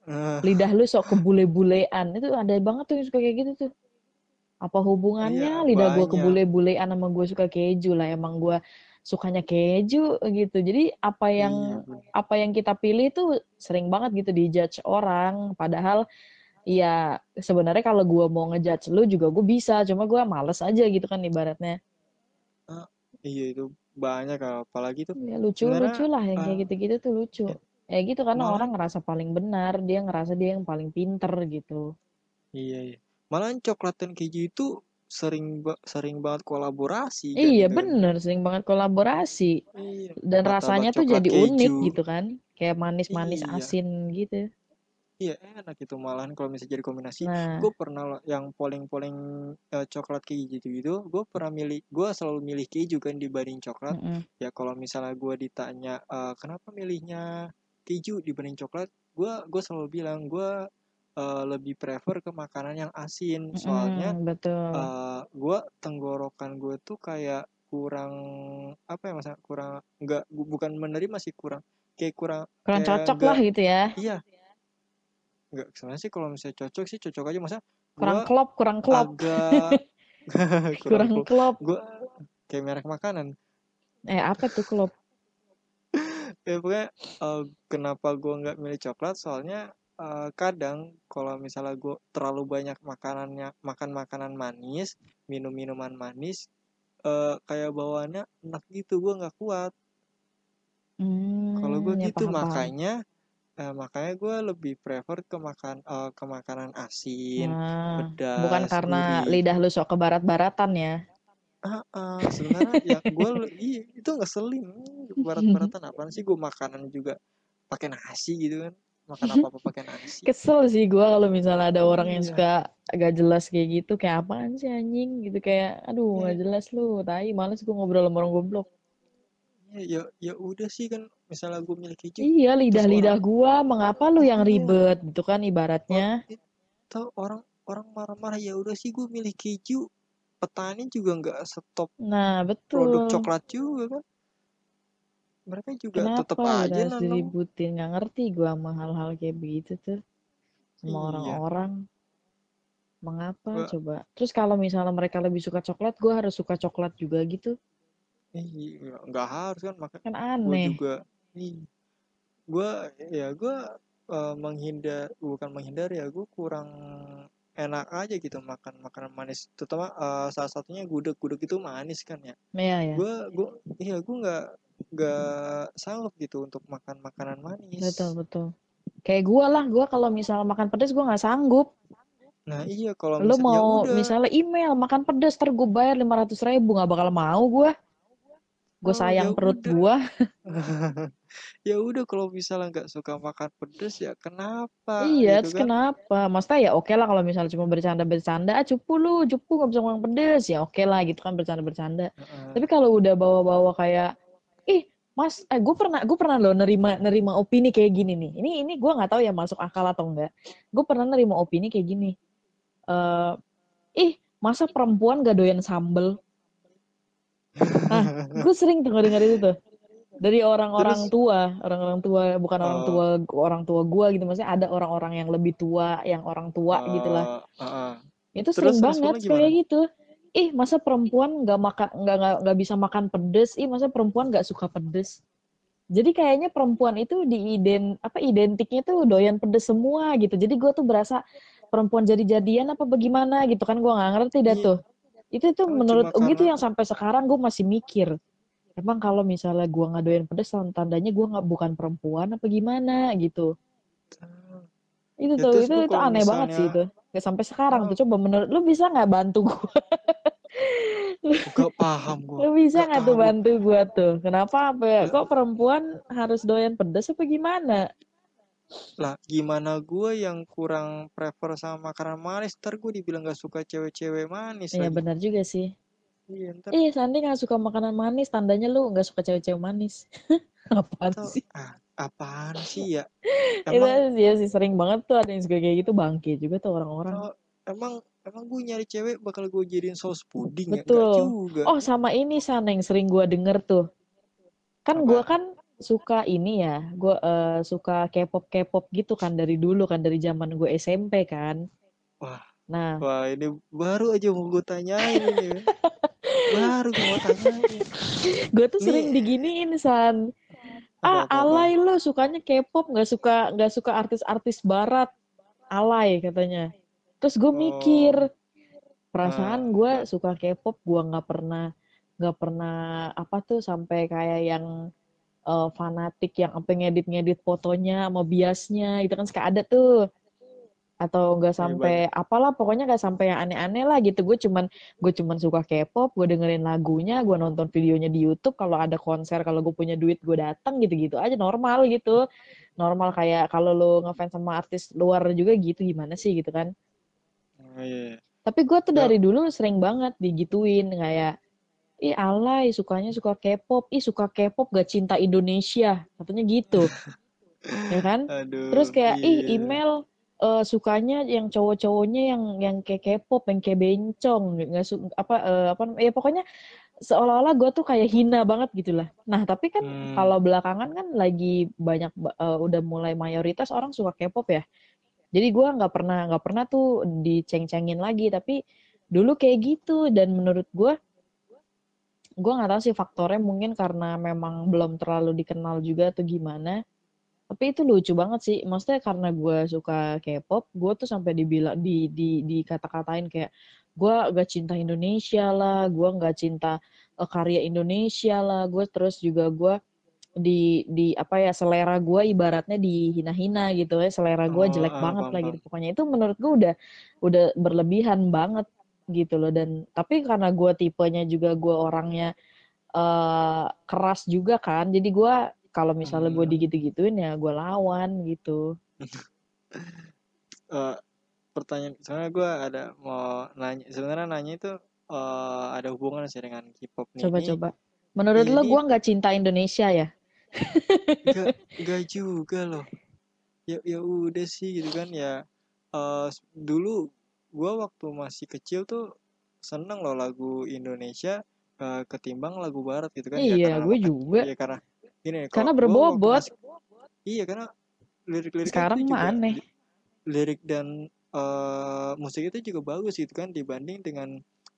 eh Lidah lu sok kebule-bulean. Itu ada banget tuh yang suka kayak gitu tuh. Apa iya hubungannya lidah gue kebule-bulean sama gue suka keju lah. Emang gue sukanya keju gitu. Jadi apa yang Iya apa yang kita pilih tuh sering banget gitu dijudge orang. Padahal ya sebenarnya kalau gue mau ngejudge lu juga gue bisa. Cuma gue males aja gitu kan ibaratnya. Ah, iya itu banyak apalagi tuh Ya lucu-lucu sebenarnya lah yang kayak eh, gitu-gitu tuh lucu. eh, Ya gitu karena orang malahan ngerasa paling benar. Dia ngerasa dia yang paling pinter gitu. iya iya. Malahan coklat dan keju itu sering ba- sering banget kolaborasi kan Iya kan. bener, sering banget kolaborasi. Iya, Dan rasanya tuh jadi unik keju. gitu kan. Kayak manis-manis Iya, asin gitu. Iya enak itu malahan kalau misalnya jadi kombinasi. Nah, Gue pernah yang polling-polling eh, coklat keju gitu gitu. Gue pernah milih, gue selalu milih keju kan dibanding coklat. mm-mm. Ya kalau misalnya gue ditanya eh, kenapa milihnya keju dibanding coklat, gue gue selalu bilang gue eh, lebih prefer ke makanan yang asin. Soalnya Mm-mm, betul. eh gue tenggorokan gue tuh kayak kurang apa ya masa kurang nggak bu- bukan menerima sih kurang kayak kurang Kurang kayak cocok nggak lah gitu ya. iya nggak sebenarnya sih kalau misalnya cocok sih cocok aja masa Kurang klop, kurang klop. agak kurang Kurang klop. gue kayak merek makanan Eh, apa tuh klop? ya pokoknya eh, kenapa gue nggak milih coklat soalnya eh, kadang kalau misalnya gue terlalu banyak makanannya makan makanan manis minum minuman manis eh, kayak bawaannya enak gitu gue nggak kuat kalau gue Hmm, ya gitu paham-paham. makanya eh, makanya gue lebih prefer ke makan eh, ke makanan asin Nah, bukan pedas karena gurih lidah lu sok ke barat-baratan ya. ah, sebenarnya ya gue iya, itu ngeselin barat-baratan apaan sih gue makanan juga pakai nasi gitu kan makan apa apa pakai nasi Kesel sih gue kalau misalnya ada orang yang iya suka gak jelas kayak gitu. Kayak apaan sih anjing gitu. Kayak aduh gak iya jelas lu. Tai, males gue ngobrol sama orang goblok. Iya ya ya udah sih kan misalnya gue milih keju Iya, terus lidah-lidah orang gua, mengapa lu yang iya ribet gitu kan ibaratnya. itu orang orang marah-marah ya udah sih gue milih keju petani juga nggak stop Nah, produk betul. coklat juga kan mereka juga tetap Kenapa gitu aja harus nanam diributin? Nggak ngerti gua sama hal-hal kayak begitu tuh. Sama iya orang-orang. Mengapa gua coba? Terus kalau misalnya mereka lebih suka coklat, gua harus suka coklat juga gitu. Iya nggak harus kan maka Kan gue aneh. juga ih gue ya gue eh, menghindar bukan menghindar ya gue kurang enak aja gitu makan makanan manis terutama eh, salah satunya gudeg gudeg itu manis kan ya Iya ya. gue gue iya gue nggak nggak sanggup gitu untuk makan makanan manis Betul betul. Kayak gua lah, gua kalau misalnya makan pedas gua nggak sanggup. nah iya kalau ya mau udah misalnya email makan pedas, ter gue bayar lima ratus ribu nggak bakal mau gua. Gue oh, sayang ya perut gua. ya udah kalau misalnya nggak suka makan pedas ya kenapa Iya, gitu kan kenapa? Maksudnya ya oke lah kalau misalnya cuma bercanda-bercanda, ah cupu lu, cupu gak bisa makan pedes, ya oke lah gitu kan bercanda-bercanda. Heeh. Tapi kalau udah bawa-bawa kayak, ih mas, eh, gue pernah gue pernah loh nerima nerima opini kayak gini nih. Ini ini gue nggak tahu ya masuk akal atau enggak. Gue pernah nerima opini kayak gini. eh ih masa perempuan gak doyan sambel? Nah, gue sering tuh denger itu tuh dari orang-orang tua, orang-orang tua, bukan orang eh tua orang tua gua gitu, maksudnya ada orang-orang yang lebih tua, yang orang tua gitulah. eh heeh. Itu terus sering banget kayak gitu. Ih, masa perempuan nggak makan nggak nggak bisa makan pedes? Ih, masa perempuan nggak suka pedes? Jadi kayaknya perempuan itu di iden apa identiknya tuh doyan pedes semua gitu. Jadi gue tuh berasa perempuan jadi-jadian apa bagaimana gitu kan gue nggak ngerti dah iya tuh. Itu tuh oh, menurut cuma gitu karena yang sampai sekarang gue masih mikir. Emang kalau misalnya gue nggak doyan pedes, tandanya gue nggak bukan perempuan apa gimana gitu. Itu ya tuh, itu gue itu aneh banget sih misalnya itu. Gak sampai sekarang oh, tuh. Coba menurut lu bisa nggak bantu gue? gak paham gue lu bisa gak nggak tuh gue bantu gue tuh? Kenapa apa ya? Kok perempuan harus doyan pedes apa gimana? Lah gimana gue yang kurang prefer sama makanan manis ntar gue dibilang gak suka cewek-cewek manis Iya lagi benar juga sih. iya ntar Iya, Sandi nggak suka makanan manis, tandanya lu nggak suka cewek-cewek manis. Apaan atau sih? ah, apaan sih ya Itu emang ya sih sering banget tuh ada yang suka kayak gitu bangke juga tuh orang-orang. oh, emang emang gue nyari cewek bakal gue jadiin saus puding ya gak Betul. juga Oh, sama ini San yang sering gua denger tuh. Kan gua apa kan suka ini ya, gua eh, suka K-pop K-pop gitu kan dari dulu kan dari zaman gue SMP kan. wah Nah, wah ini baru aja mau gue tanyain ini baru gue mau tanyain gue tuh sering nih diginiin San. Ah, apa apa alay lo sukanya K-pop, nggak suka nggak suka artis-artis barat. Alay katanya. Terus gue mikir, oh perasaan nah gue nah suka K-pop, gue nggak pernah nggak pernah apa tuh sampai kayak yang eh, fanatik yang sampai ngedit-ngedit fotonya sama biasnya itu kan suka ada tuh. Atau nggak ini sampai apalah pokoknya nggak sampai yang aneh-aneh lah gitu. Gue cuman gue cuman suka K-pop gue dengerin lagunya gue nonton videonya di YouTube. Kalau ada konser kalau gue punya duit gue datang gitu-gitu aja normal gitu. Normal kayak kalau lo ngefans sama artis luar juga gitu gimana sih gitu kan? Oh, iya. tapi gue tuh ya dari dulu sering banget digituin kayak ih alay sukanya suka K-pop. Ih suka K-pop gak cinta Indonesia. Katanya gitu. Ya kan? Terus aduh kayak ih iya. email eh, sukanya yang cowok-cowoknya yang yang kayak K-pop yang kayak bencong nggak su apa eh, apa ya pokoknya seolah-olah gue tuh kayak hina banget gitu lah. Nah tapi kan hmm. kalau belakangan kan lagi banyak ba- eh, udah mulai mayoritas orang suka K-pop ya. Jadi gue nggak pernah nggak pernah tuh diceng-cengin lagi. Tapi dulu kayak gitu. Dan menurut gue gue nggak tahu sih faktornya mungkin karena memang belum terlalu dikenal juga atau gimana. Tapi itu lucu banget sih maksudnya karena gue suka K-pop gue tuh sampai dibilang di di dikata-katain kayak gue gak cinta Indonesia lah gue nggak cinta eh, karya Indonesia lah. Gue terus juga gue di di apa ya selera gue ibaratnya dihina-hina gitu ya selera gue oh jelek ah, banget paham lah gitu. Pokoknya itu menurut gue udah udah berlebihan banget gitu loh. Dan tapi karena gue tipenya juga gue orangnya eh keras juga kan jadi gue kalau misalnya gue hmm. digitu-gituin ya gue lawan gitu. Eh, pertanyaan soalnya gue ada mau nanya sebenarnya nanya itu eh, ada hubungan sih dengan K-pop nih. Ini coba-coba menurut iya lo ini gue nggak cinta Indonesia ya? Gak gak juga loh. Ya ya udah sih gitu kan ya. Eh dulu gue waktu masih kecil tuh seneng loh lagu Indonesia eh, ketimbang lagu Barat gitu kan ya iya karena gue juga ya karena gini Karena berbobot. masih iya karena lirik-liriknya Sekarang itu mah juga aneh. li- lirik dan eh, musik itu juga bagus gitu kan dibanding dengan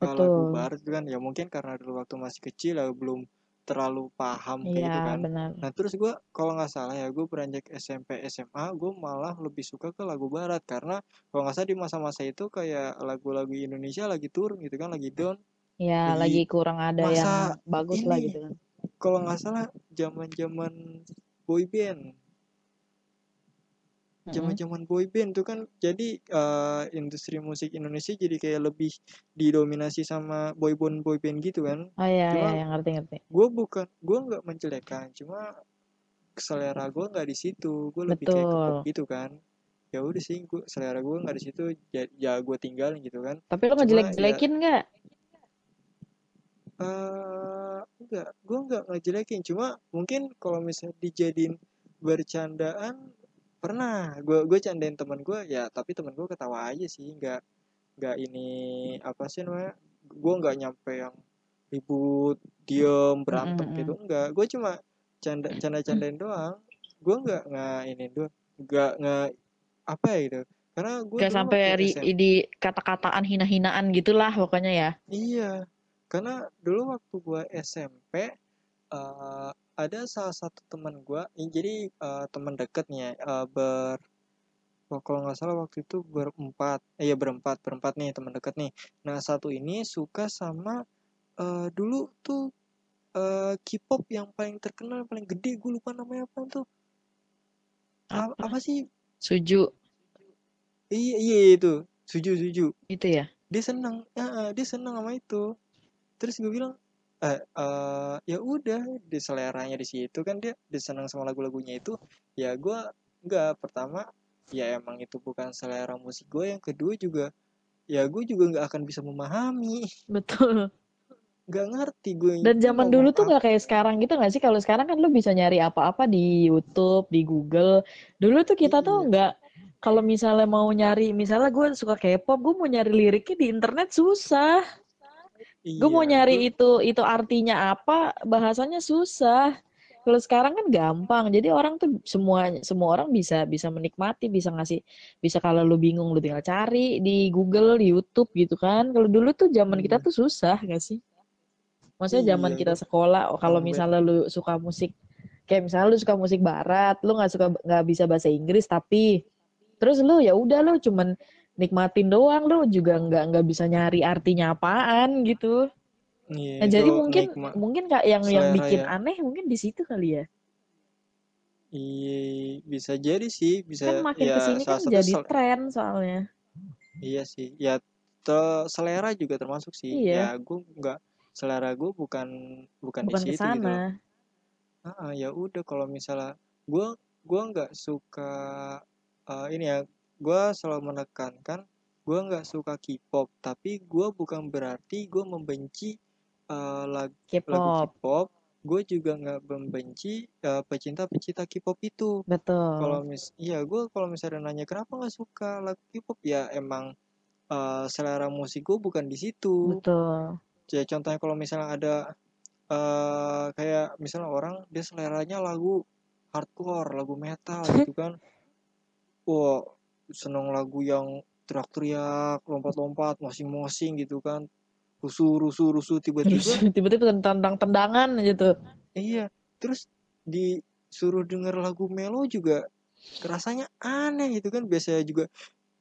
eh, lagu Betul. barat gitu kan ya mungkin karena dulu waktu masih kecil ya belum terlalu paham kayak Iya, gitu kan benar. nah terus gue kalau nggak salah ya gue beranjak SMP SMA gue malah lebih suka ke lagu barat karena kalau nggak salah di masa-masa itu kayak lagu-lagu Indonesia lagi turun gitu kan lagi down Ya, lagi lagi kurang ada yang bagus lah ini gitu kan. kalau nggak salah zaman-zaman boy band Mm-mm. Zaman-zaman boy band tuh kan jadi eh, industri musik Indonesia jadi kayak lebih didominasi sama boy band boy band gitu kan. Oh iya, cuma iya, yang ngerti-ngerti. gue bukan gue nggak menjelekkan cuma selera gue nggak di situ. Gue lebih kayak ke pop gitu kan. Ya udah sih gue selera gue nggak di situ ya, ya gue tinggalin gitu kan. Tapi lo cuma ya ngejelek-jelekin nggak? eh enggak gue nggak ngejelekin. Cuma mungkin kalau misalnya dijadiin bercandaan pernah. Gue gue candain teman gue ya tapi teman gue ketawa aja sih nggak nggak ini apa sih namanya gue nggak nyampe yang ribut diem berantem Mm-mm-mm. gitu enggak gue cuma canda canda candain doang. Gue nggak nggak ini doang nggak nggak apa ya gitu. Karena gue dulu sampai ri- SMP di kata-kataan hina-hinaan gitulah pokoknya ya. iya. Karena dulu waktu gue SMP eh, ada salah satu teman gue jadi eh, teman deketnya eh, ber Wah, kalau nggak salah waktu itu berempat, eh, iya berempat, berempat nih teman dekat nih. Nah satu ini suka sama eh, dulu tuh eh, K-pop yang paling terkenal, paling gede, gue lupa namanya apa tuh. Apa? apa sih? Suju Iya iya itu, Suju Suju. itu ya. Dia seneng, ya, dia seneng sama itu. Terus gue bilang, eh, eh, ya udah, di seleranya di situ kan dia, seneng sama lagu-lagunya itu. Ya gue nggak pertama, ya emang itu bukan selera musik gue. Yang kedua juga ya gue juga nggak akan bisa memahami Betul. nggak ngerti gue Dan zaman dulu tuh nggak kayak sekarang gitu nggak sih? Kalau sekarang kan lu bisa nyari apa-apa di YouTube, di Google. Dulu tuh kita tuh iya nggak, kalau misalnya mau nyari, misalnya gue suka K-pop, gue mau nyari liriknya di internet susah. Gue mau iya nyari itu itu artinya apa, bahasanya susah. Kalau sekarang kan gampang. Jadi orang tuh semua semua orang bisa bisa menikmati, bisa ngasih bisa kalau lu bingung lu tinggal cari di Google, di YouTube gitu kan. Kalau dulu tuh zaman kita iya tuh susah gak sih? Maksudnya zaman iya kita gue sekolah, oh, kalau misalnya lu suka musik, kayak misalnya lu suka musik barat, lu nggak suka nggak bisa bahasa Inggris, tapi terus lu ya udah lu cuman nikmatin doang, lu juga nggak nggak bisa nyari artinya apaan gitu. iya Nah jadi mungkin nikmat mungkin kak yang yang selera bikin ya aneh mungkin di situ kali ya. iya bisa jadi sih Kan bisa makin ya ke sini kan jadi sel- tren soalnya. iya sih ya te- selera juga termasuk sih ya Iya, gue nggak selera gue bukan bukan di bukan ke situ gitu ah ya udah kalau misalnya gue gua nggak suka eh, ini ya gue selalu menekankan gue nggak suka K-pop tapi gue bukan berarti gue membenci lag- lagu K-pop, K-pop gue juga nggak membenci eh, pecinta-pecinta K-pop itu. Kalau betul, mis iya gue kalau misalnya nanya kenapa nggak suka lagu K-pop? Ya emang eh, selera musik gue bukan di situ. Betul. ya contohnya kalau misalnya ada eh kayak misalnya orang dia seleranya lagu hardcore, lagu metal gitu kan. Wah, seneng lagu yang teriak-teriak, lompat-lompat, mosing-mosing gitu kan. Rusuh, rusuh, rusuh tiba-tiba. tiba-tiba tendang-tendangan gitu. Iya, terus disuruh denger lagu melo juga rasanya aneh gitu kan. Biasanya juga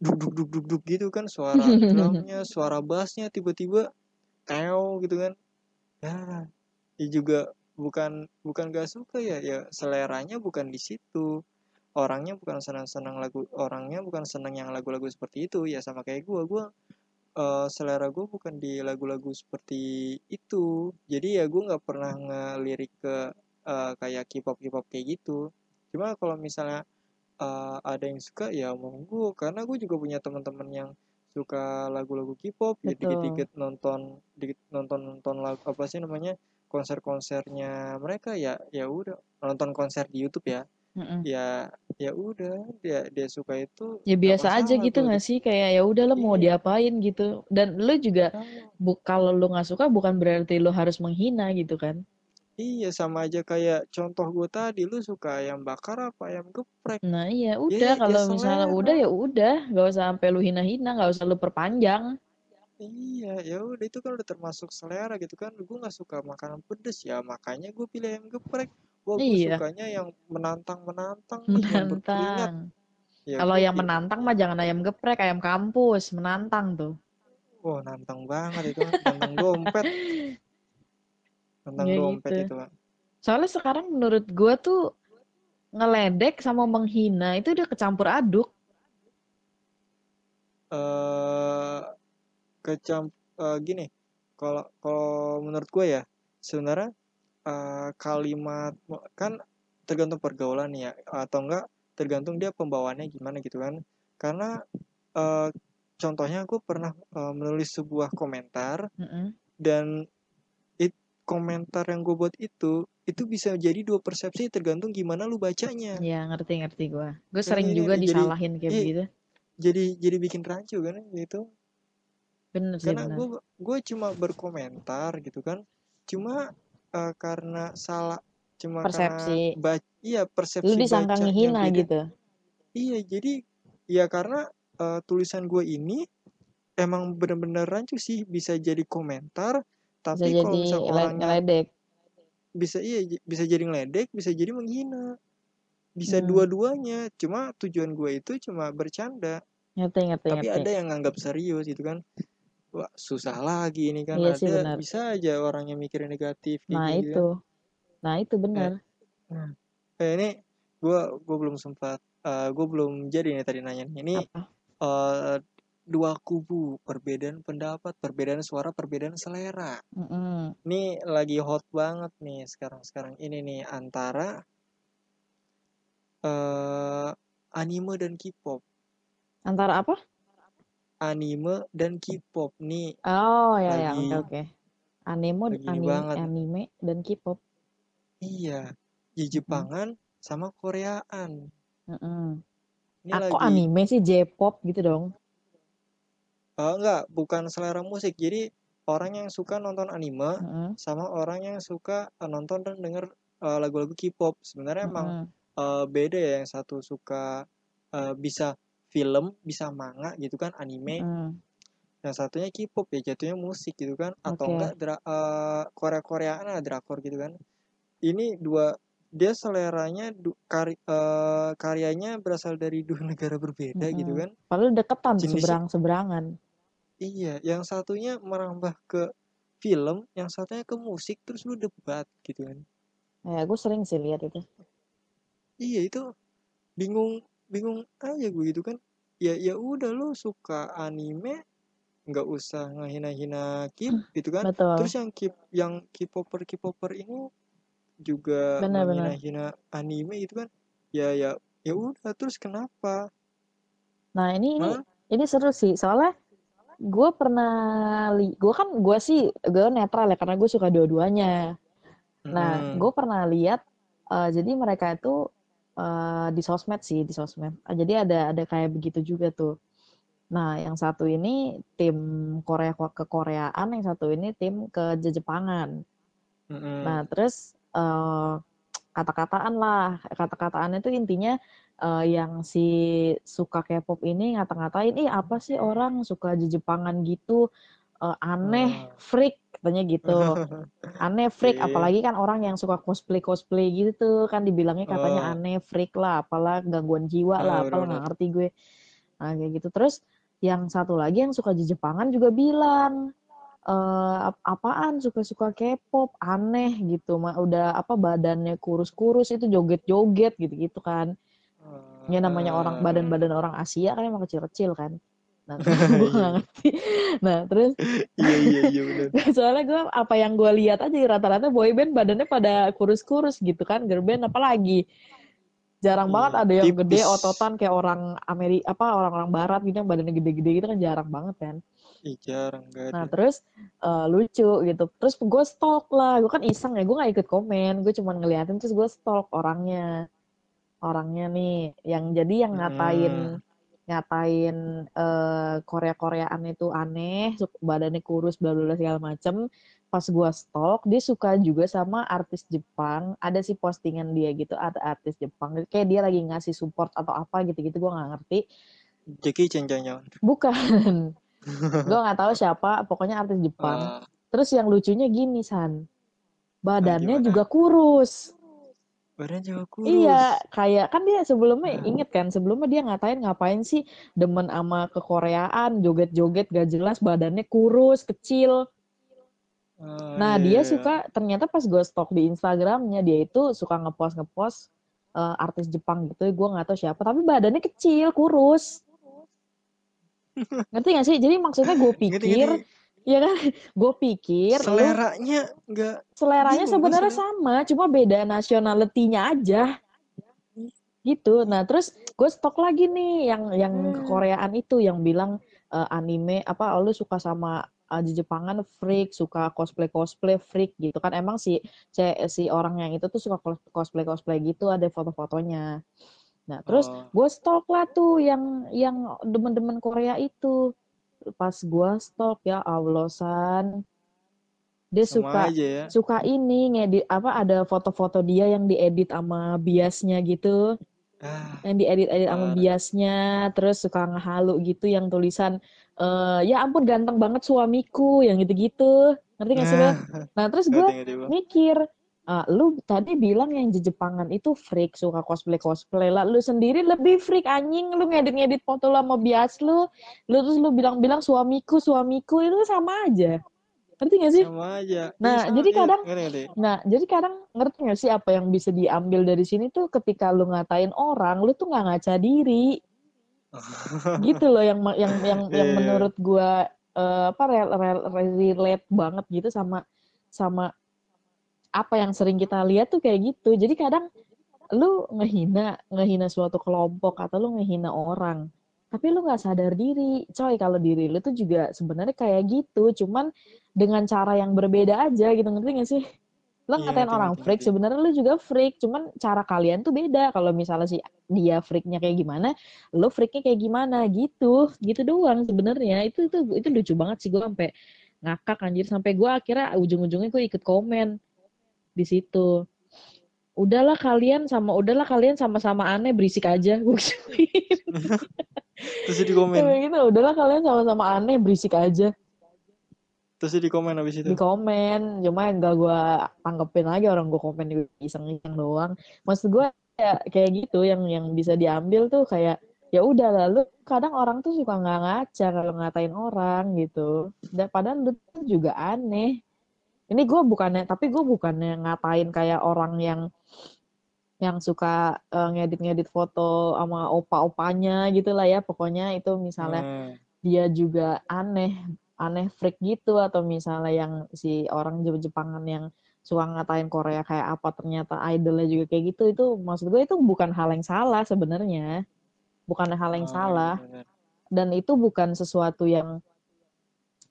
duk duk duk duk duk gitu kan suara drumnya, suara bassnya tiba-tiba teo gitu kan. Ya, ya juga bukan bukan gak suka ya ya seleranya bukan di situ orangnya bukan senang-senang lagu orangnya bukan senang yang lagu-lagu seperti itu. Ya sama kayak gue gue eh, selera gue bukan di lagu-lagu seperti itu. Jadi ya gue nggak pernah ngelirik ke eh, kayak K-pop K-pop kayak gitu. Cuma kalau misalnya eh, ada yang suka ya monggo karena gue juga punya teman-teman yang suka lagu-lagu K-pop. Ya dikit-dikit nonton dikit nonton nonton lagu apa sih namanya konser-konsernya mereka ya ya udah nonton konser di YouTube ya Mm-mm. ya ya udah dia dia suka itu Ya nggak biasa aja masalah gitu tuh nggak sih? Kayak ya udah lo mau iya diapain gitu. Dan lu juga bu kalau lu nggak suka bukan berarti lu harus menghina gitu kan? Iya sama aja kayak contoh gue tadi lu suka ayam bakar apa ayam geprek? Nah iya Ya udah ya kalau misalnya selera. udah ya udah nggak usah sampai lu hina-hina nggak usah lu perpanjang. Iya, ya udah itu kan udah termasuk selera gitu kan. Gue nggak suka makanan pedes ya, makanya gue pilih ayam geprek. Wah, gue Iya sukanya yang menantang-menantang menantang. Ya Kalau yang menantang mah jangan ayam geprek ayam kampus menantang tuh. Wah, nantang banget itu nantang dompet, nantang Ya dompet gitu. itu kan. Soalnya sekarang menurut gue tuh ngeledek sama menghina itu udah kecampur aduk. Eh, kecam eh, gini, kalau kalau menurut gue ya, sebenarnya eh, kalimat kan tergantung pergaulan ya, atau enggak tergantung dia pembawaannya gimana gitu kan. Karena eh, contohnya gue pernah eh, menulis sebuah komentar Mm-mm. dan it, komentar yang gue buat itu itu bisa jadi dua persepsi tergantung gimana lu bacanya. Ya ngerti ngerti gue. Gue sering nggak juga? Jadi disalahin kayak eh, begitu. jadi jadi bikin rancu kan gitu. Bener sih Karena gue gue cuma berkomentar gitu kan. Cuma eh, karena salah cuma karena Persepsi. baca iya Lu persepsi disangka bacanya ngehina gitu. Iya, jadi ya karena eh, tulisan gue ini emang bener-bener rancu sih bisa jadi komentar Bisa tapi kalau jadi misal le- orangnya ngeledek. bisa iya bisa jadi ngeledek bisa jadi menghina bisa Hmm. dua-duanya cuma tujuan gue itu cuma bercanda Ngerti ngerti tapi ngerti. ada yang nganggap serius gitu kan wah susah lagi ini kan Iya sih ada benar. bisa aja orang yang mikirnya negatif Nah gitu kan itu. Nah itu benar. eh ini gue gue belum sempat eh, gue belum jadi nih tadi nanya ini Apa? eh, dua kubu perbedaan pendapat perbedaan suara perbedaan selera Mm-mm. ini lagi hot banget nih sekarang sekarang ini nih antara eh anime dan K-pop Antara apa? Anime dan K-pop nih Oh ya ya lagi oke oke. Anime lagi ini anime banget anime dan K-pop. iya di. Jepangan sama Koreaan Mm-mm. ini Ah, kok lagi anime sih J-pop gitu dong? eh, enggak bukan selera musik jadi orang yang suka nonton anime Mm-mm. sama orang yang suka eh, nonton dan denger eh, lagu-lagu K-pop sebenarnya emang Mm-mm. eh, beda ya yang satu suka eh, bisa film bisa manga gitu kan anime Mm-mm. yang satunya K-pop ya jatuhnya musik gitu kan atau Oke. enggak dra eh, Korea-Koreaan ada drakor gitu kan ini dua dia seleranya du- kari- eh, karyanya berasal dari dua negara berbeda gitu Mm-mm. kan Padahal deketan tuh jenisnya seberang-seberangan. iya yang satunya merambah ke film yang satunya ke musik terus lu debat gitu kan Ya, gue sering sih lihat itu. iya itu bingung bingung aja gue gitu kan ya ya udah lu suka anime nggak usah ngehina-hina K gitu kan Betul. terus yang K yang K-popper K-popper ini juga menghina-hina anime gitu kan ya ya ya udah terus kenapa Nah, ini ini Hah? ini seru sih. Soalnya gue pernah li gue kan gue sih gue netral ya karena gue suka dua-duanya. Nah, Mm-mm. gue pernah lihat eh, jadi mereka itu eh, di sosmed sih, di sosmed. Ah, jadi ada ada kayak begitu juga tuh. Nah, yang satu ini tim Korea ke Koreaan, yang satu ini tim ke Jepangan. Mm-mm. Nah, terus eh, kata-kataan lah, kata-kataan itu intinya eh, yang si suka K-pop ini ngata-ngatain, ih apa sih orang suka Jepangan gitu, Eh, aneh, Ah. freak katanya gitu. Aneh freak, Oke. apalagi kan orang yang suka cosplay-cosplay gitu kan dibilangnya katanya Oh. aneh, freak lah, apalah gangguan jiwa Ah, lah, apalah benar-benar. nggak ngerti gue. Nah, kayak gitu. Terus yang satu lagi yang suka Jepangan juga bilang eh ap- apaan suka-suka K-pop aneh gitu mah udah apa badannya kurus-kurus itu joget-joget gitu-gitu kan ya namanya orang Ah. badan-badan orang Asia kan emang kecil-kecil kan nah gue nggak ngerti nah terus iya iya iya benar soalnya gue apa yang gue lihat aja rata-rata boyband badannya pada kurus-kurus gitu kan girl band apalagi jarang Iya, banget ada yang gede tipis. ototan kayak orang Amerika apa orang-orang Barat gitu yang badannya gede-gede gitu kan jarang banget kan Ih, jarang gak Nah terus eh, lucu gitu. Terus gue stalk lah. Gue kan iseng ya. Gue gak ikut komen. Gue cuma ngeliatin terus gue stalk orangnya. Orangnya nih. Yang jadi yang ngatain Hmm. Ngatain eh, Korea-Koreaan itu aneh, badannya kurus, bla segala macem. pas gua stalk dia suka juga sama artis Jepang. Ada sih postingan dia gitu ada artis Jepang. Kayak dia lagi ngasih support atau apa gitu-gitu gua nggak ngerti. Jackie Chan jangan. Bukan. Gua nggak tahu siapa pokoknya artis Jepang. Ah, terus yang lucunya gini san. Badannya gimana? juga kurus badan juga kurus Iya, kayak kan dia sebelumnya Ah. inget kan, sebelumnya dia ngatain ngapain sih demen sama kekoreaan, joget-joget gak jelas, badannya kurus, kecil. Ah, Nah, iya, dia iya. suka ternyata pas gue stalk di Instagramnya dia itu suka ngepost ngepost eh, artis Jepang gitu, gue nggak tahu siapa, tapi badannya kecil, kurus. Ngerti gak sih? Jadi maksudnya gue pikir, ngerti. ya kan, gue pikir seleranya nggak seleranya sebenarnya sama, cuma beda nationality-nya aja. Gitu. Nah, terus gue stok lagi nih yang yang Hmm. kekoreaan itu yang bilang eh, anime apa oh, lu suka sama uh, Jepangan freak, suka cosplay-cosplay freak gitu kan. Emang si si, si orang yang itu tuh suka cosplay-cosplay gitu, ada foto-fotonya. Nah, terus Oh. gue stok lah tuh yang yang demen-demen Korea itu. Pas gue stok ya Allah san. Dia sama suka ya. suka ini ngedit apa ada foto-foto dia yang diedit sama biasnya gitu. Ah, yang diedit-edit sama biasnya terus suka ngehalu gitu yang tulisan eh ya ampun ganteng banget suamiku yang gitu-gitu. Ngerti gak sih? Nah, Nah terus gue mikir ah, lu tadi bilang yang Jepangan itu freak suka cosplay cosplay lah lu sendiri lebih freak anjing lu ngedit-ngedit foto lu sama bias lu lu terus lu bilang-bilang suamiku suamiku itu sama aja ngerti gak sih? sama aja Nah, sama, jadi iya, kadang ngerti, ngerti. Nah, jadi kadang ngerti gak sih apa yang bisa diambil dari sini tuh ketika lu ngatain orang, lu tuh nggak ngaca diri. Gitu loh yang yang yang yang Iya. menurut gua eh, apa rel, rel, relate banget gitu sama sama apa yang sering kita lihat tuh kayak gitu. Jadi kadang lu ngehina ngehina suatu kelompok atau lu ngehina orang tapi lu nggak sadar diri. Coy kalau diri lu tuh juga sebenarnya kayak gitu cuman dengan cara yang berbeda aja gitu ngerti gak sih? Lo Iya, ngatain orang freak sebenarnya lu juga freak cuman cara kalian tuh beda. Kalau misalnya si dia freaknya kayak gimana lo freaknya kayak gimana gitu gitu doang sebenarnya. Itu itu itu lucu banget sih gue sampai ngakak anjir. Sampai gue akhirnya ujung-ujungnya gue ikut komen di situ. Udahlah kalian sama udahlah kalian sama-sama aneh berisik aja. Gue terus di komen kayak gitu udahlah kalian sama-sama aneh berisik aja. Terus di komen habis itu? Di komen cuma enggak gue tanggepin lagi orang gue komen juga iseng-iseng doang. Maksud gue ya, kayak gitu yang yang bisa diambil tuh kayak ya udah lalu kadang orang tuh suka nggak ngaca kalau ngatain orang gitu. Dan padahal lu tuh juga aneh ini gue bukannya tapi gue bukannya ngatain kayak orang yang yang suka eh, ngedit-ngedit foto sama opa-opanya gitu lah ya. Pokoknya itu misalnya Nah, dia juga aneh aneh freak gitu atau misalnya yang si orang Jep- Jepangan yang suka ngatain Korea kayak apa ternyata idolnya juga kayak gitu. Itu maksud gue itu bukan hal yang salah sebenarnya. Bukan hal yang oh, salah. iya, benar. dan itu bukan sesuatu yang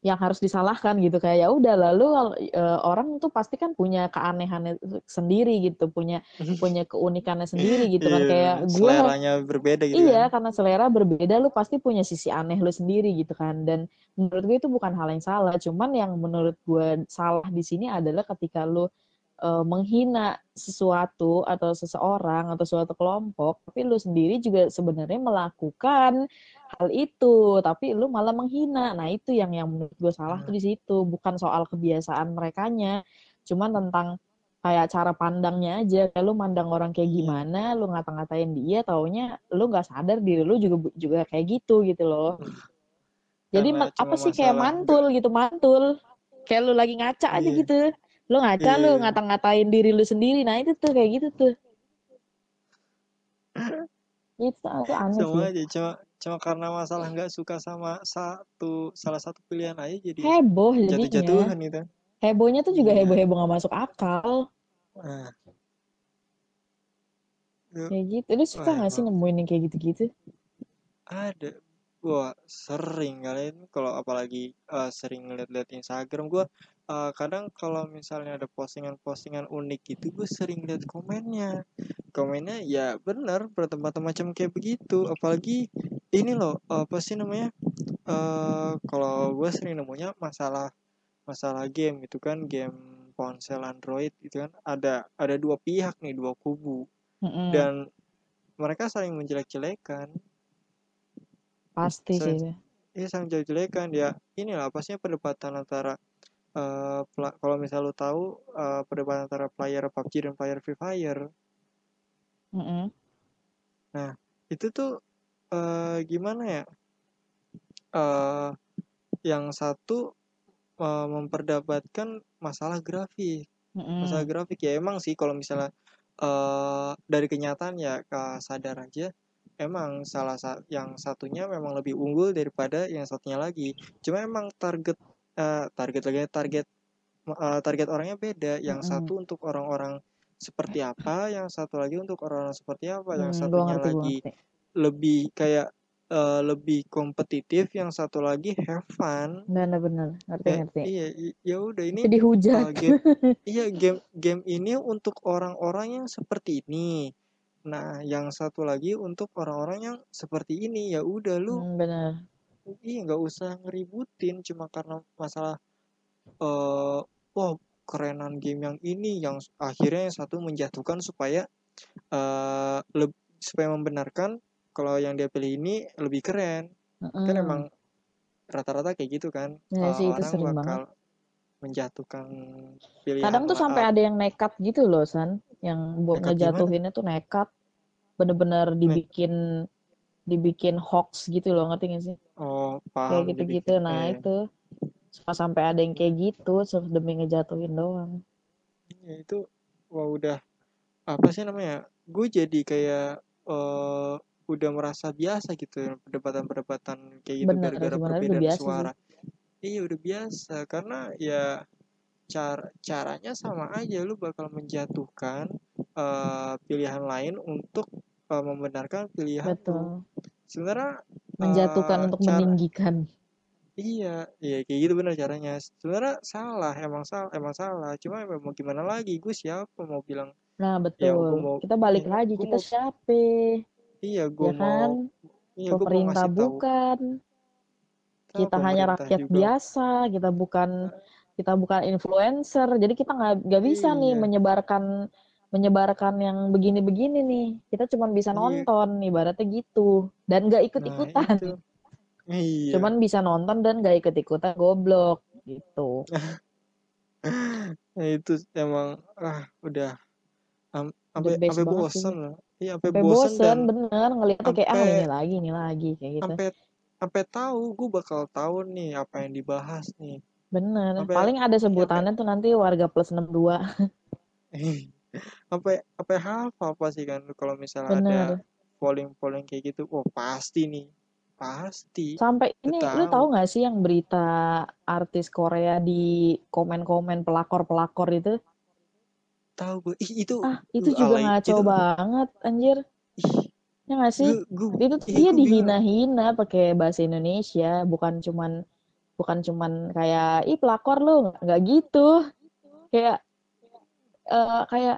yang harus disalahkan gitu. Kayak ya udah lalu eh, orang tuh pasti kan punya keanehannya sendiri gitu punya punya keunikannya sendiri gitu kan. Iya, kayak gue seleranya berbeda gitu iya kan karena selera berbeda lu pasti punya sisi aneh lu sendiri gitu kan. Dan menurut gue itu bukan hal yang salah cuman yang menurut gue salah di sini adalah ketika lu eh, menghina sesuatu atau seseorang atau suatu kelompok tapi lu sendiri juga sebenarnya melakukan hal itu tapi lu malah menghina. Nah itu yang yang menurut gue salah tuh di situ. Bukan soal kebiasaan merekanya cuman tentang kayak cara pandangnya aja. Kayak lu mandang orang kayak Iya. gimana lu ngata-ngatain dia taunya lu nggak sadar diri lu juga juga kayak gitu gitu loh. Jadi Karena apa sih kayak mantul gitu mantul. Kayak lu lagi ngaca aja Iya. gitu lu ngaca lu iya. ngata-ngatain diri lu sendiri. Nah itu tuh kayak gitu tuh. Itu, itu aneh sama sih. aja cuma cuma karena masalah nggak suka sama satu salah satu pilihan aja jadi heboh jadinya. jatuh-jatuhan gitu. Hebohnya tuh juga Iya. heboh-heboh gak masuk akal. Nah, kayak gitu. Lu suka Wah, gak sih nemuin yang kayak gitu-gitu? Ada gua sering kalian kalau apalagi eh, sering ngeliat-liat Instagram gua eh, kadang kalau misalnya ada postingan-postingan unik gitu gue sering lihat komennya. Komennya ya bener bertempat-macam kayak begitu. Apalagi ini loh apa sih namanya eh kalau gue sering nemunya masalah masalah game itu kan game ponsel Android itu kan ada ada dua pihak nih dua kubu. Mm-mm. dan mereka saling menjelek-jelekan pasti sih iya saling jelek-jelekan ya inilah pastinya perdebatan antara uh, kalau misal lu tahu uh, perdebatan antara player PUBG dan player Free Fire Mm-mm. nah itu tuh uh, gimana ya uh, yang satu uh, memperdebatkan masalah grafik Mm-mm. masalah grafik ya emang sih kalau misalnya uh, dari kenyataan ya sadar aja emang salah satu yang satunya memang lebih unggul daripada yang satunya lagi. Cuma emang target uh, target lagi target uh, target orangnya beda. Yang Mm-mm. satu untuk orang-orang seperti apa yang satu lagi untuk orang-orang seperti apa yang Hmm, satunya ngerti, lagi ngerti. lebih kayak uh, lebih kompetitif yang satu lagi have fun. Benar-benar ngerti ya, ngerti. iya ya udah ini jadi hujat uh, game iya game game ini untuk orang-orang yang seperti ini nah yang satu lagi untuk orang-orang yang seperti ini ya udah lu Hmm, benar. Iya nggak usah ngeributin cuma karena masalah uh, oh kerenan game yang ini yang akhirnya yang satu menjatuhkan supaya uh, leb- supaya membenarkan kalau yang dia pilih ini lebih keren. Mm-mm. kan emang rata-rata kayak gitu kan. Ya Uh, sih, itu orang sering bakal menjatuhkan pilihan kadang tuh sampai uh, ada yang nekat gitu loh san. Yang buat Nekat ngejatuhinnya tuh nekat. Bener-bener dibikin dibikin hoax gitu loh ngerti gak sih? Oh kayak paham gitu-gitu. Dibikin. nah Eh, itu. Suka sampai ada yang kayak gitu demi ngejatuhin doang. Ya itu wah udah apa sih namanya gue jadi kayak eh udah merasa biasa gitu ya perdebatan-perdebatan kayak gitu bener gara-gara perbedaan biasa sih. suara iya udah biasa. Karena ya cara caranya sama aja. Lu bakal menjatuhkan eh, pilihan lain untuk eh, membenarkan pilihan betul. Sebenarnya menjatuhkan eh, untuk cara meninggikan. Iya, iya kayak gitu benar caranya. Sebenarnya salah, emang salah, emang salah. Cuma mau gimana lagi? Gue siapa mau bilang nah ya betul. mau kita balik iya, lagi kita mau siapa? Iya gue ya kan? Mau iya gue mau pemerintah ngasih tahu bukan. tahu kita hanya rakyat juga. biasa kita bukan kita bukan influencer jadi kita nggak nggak bisa nih Iya, menyebarkan menyebarkan yang begini-begini nih kita cuma bisa iya. nonton ibaratnya gitu dan nggak Nah, ikut-ikutan itu. Iya. cuman bisa nonton dan nggak ikut-ikutan goblok gitu Nah, itu emang ah udah sampai sampai lah. Iya, sampai dan bosen bener ngeliatnya kayak ah ini lagi ini lagi kayak gitu sampai sampai tahu gue bakal tahu nih apa yang dibahas nih. bener Sampai paling ada iya, sampai sebutannya tuh nanti warga plus 62 sampai sampai hafal pasti kan kalau misalnya ada bener. polling-polling kayak gitu oh pasti nih pasti. Sampai ini lu tahu. nggak sih yang berita artis Korea di komen-komen pelakor-pelakor itu? Tahu gue ih itu ah itu juga ngaco itu banget anjir. Ih ya nggak sih gue gue itu iya dia dihina-hina pakai bahasa Indonesia bukan cuman bukan cuman kayak ih pelakor lu nggak gitu kayak eh, kayak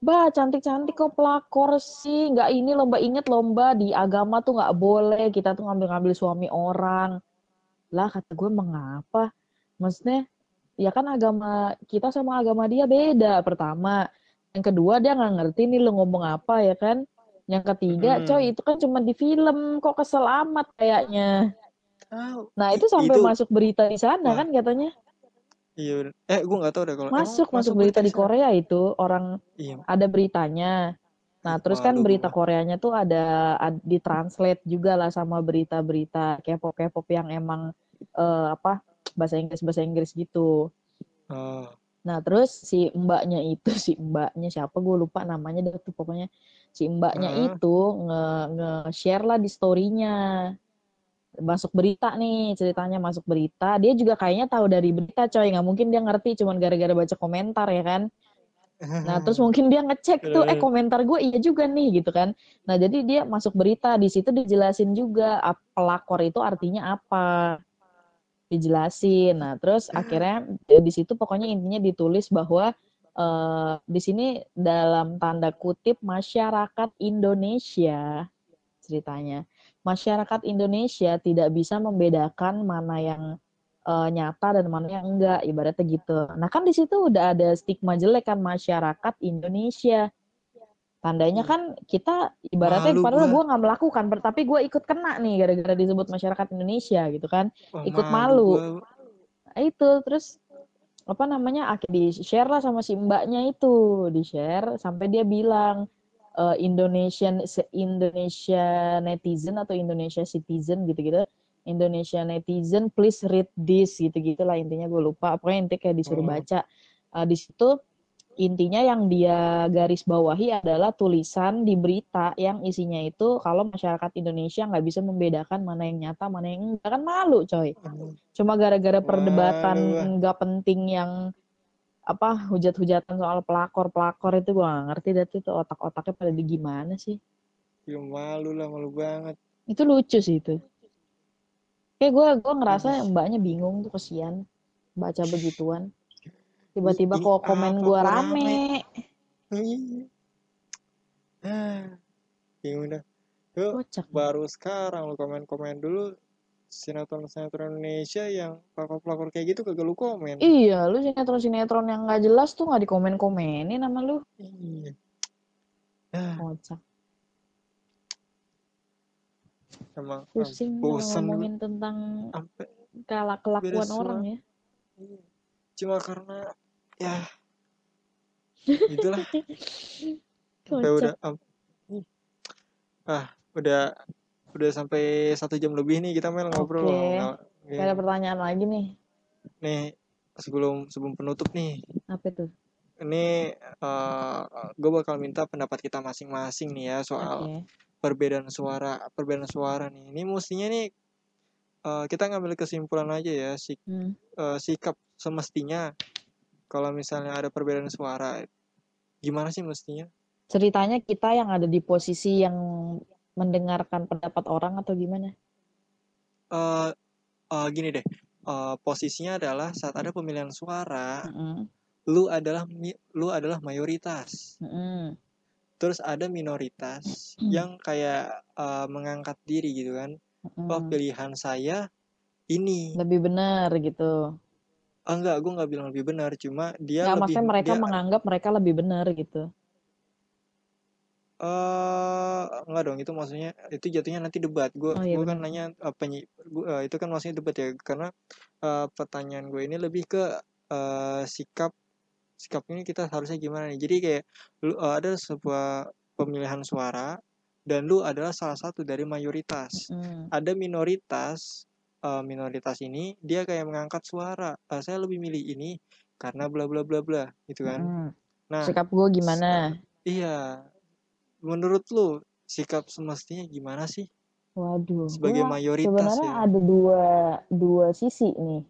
Mbak, cantik-cantik kok pelakor sih. Nggak ini lomba inget lomba di agama tuh nggak boleh. Kita tuh ngambil-ngambil suami orang. Lah, kata gue mengapa? Maksudnya, ya kan agama kita sama agama dia beda. Pertama. Yang kedua, dia nggak ngerti nih lu ngomong apa ya kan. Yang ketiga, coy, Hmm, itu kan cuma di film. Kok kesel amat kayaknya. tahu Nah, itu sampai itu masuk berita di sana wah kan katanya. iya eh gue nggak tahu deh kalau Masuk, masuk masuk berita berita di Korea itu. Orang iya ada beritanya. Nah, terus kan berita Koreanya tuh ada, ad- ditranslate juga lah sama berita-berita K-pop K-pop yang emang eh, apa bahasa Inggris bahasa Inggris gitu. oh Nah, terus si mbaknya itu si mbaknya siapa gue lupa namanya deh tuh pokoknya si mbaknya Heeh. itu nge nge-share lah di story-nya. Masuk berita nih ceritanya masuk berita. Dia juga kayaknya tahu dari berita coy, nggak mungkin dia ngerti cuman gara-gara baca komentar ya kan. Nah, terus mungkin dia ngecek tuh, eh Bener-bener. komentar gue iya juga nih gitu kan. Nah, jadi dia masuk berita di situ dijelasin juga pelakor itu artinya apa. Dijelasin. Nah, terus akhirnya di situ pokoknya intinya ditulis bahwa eh, di sini dalam tanda kutip masyarakat Indonesia ceritanya. Masyarakat Indonesia tidak bisa membedakan mana yang uh, nyata dan mana yang enggak ibaratnya gitu nah kan di situ udah ada stigma jelek kan masyarakat Indonesia tandanya kan kita ibaratnya Malu padahal gua. gue nggak melakukan tapi gue ikut kena nih gara-gara disebut masyarakat Indonesia gitu kan Wah, ikut Oh, malu malu. Nah, itu terus apa namanya di share lah sama si mbaknya itu di share sampai dia bilang eh, Indonesian Indonesia netizen atau Indonesia citizen gitu-gitu Indonesia netizen please read this gitu-gitu lah intinya gue lupa pokoknya intinya kayak disuruh Oh. baca Eh, di situ intinya yang dia garis bawahi adalah tulisan di berita yang isinya itu kalau masyarakat Indonesia nggak bisa membedakan mana yang nyata mana yang enggak. Kan malu coy. Cuma gara-gara perdebatan ah. nggak penting yang apa hujat-hujatan soal pelakor pelakor itu gue gak ngerti dah tuh otak-otaknya pada di gimana sih? Ya malu lah, malu banget. itu lucu sih itu. Kayak gue gue ngerasa mbaknya bingung tuh kesian baca begituan tiba-tiba kok komen gue rame Iya. Ah, bingung dah. Yuk, kocak baru sekarang lu komen-komen dulu sinetron-sinetron Indonesia yang pelakor-pelakor kayak gitu kagak lu komen. iya lu sinetron-sinetron yang nggak jelas tuh nggak dikomen-komenin sama lu Iya. Ah, kocak emang pusing bosan gua. ngomongin tentang sampai kala kelakuan orang ya iya. cuma karena ya. Itulah. Sampai udah am- ah udah udah sampai satu jam lebih nih kita main ngobrol. Oke. nggak Gak ada pertanyaan lagi nih. Nih sebelum sebelum penutup nih. Apa tuh ini gue bakal minta pendapat kita masing-masing nih ya soal oke. perbedaan suara perbedaan suara nih. Ini mestinya nih eh, kita ngambil kesimpulan aja ya si, Hmm. eh, sikap semestinya kalau misalnya ada perbedaan suara gimana sih mestinya ceritanya kita yang ada di posisi yang mendengarkan pendapat orang atau gimana eh eh, gini deh eh, posisinya adalah saat ada pemilihan suara Mm-mm. lu adalah lu adalah mayoritas Mm-mm. terus ada minoritas Hmm. yang kayak eh, mengangkat diri gitu kan oh Mm-mm. pilihan saya ini lebih benar gitu ah, enggak gue nggak bilang lebih benar cuma dia nggak lebih maksudnya mereka dia menganggap mereka lebih benar gitu. Eh enggak dong itu maksudnya itu jatuhnya nanti debat. Gue Oh, iya gue kan nanya apa itu kan maksudnya debat ya karena eh, pertanyaan gue ini lebih ke eh, sikap sikap ini kita harusnya gimana nih. Jadi kayak lu eh, ada sebuah pemilihan suara dan lu adalah salah satu dari mayoritas. Mm. ada minoritas eh, minoritas ini dia kayak mengangkat suara "Eh, saya lebih milih ini karena bla bla bla bla gitu kan. Mm. nah sikap gue gimana? iya. Menurut lu sikap semestinya gimana sih? Waduh sebagai gua mayoritas sebenarnya ya. ada dua dua sisi nih.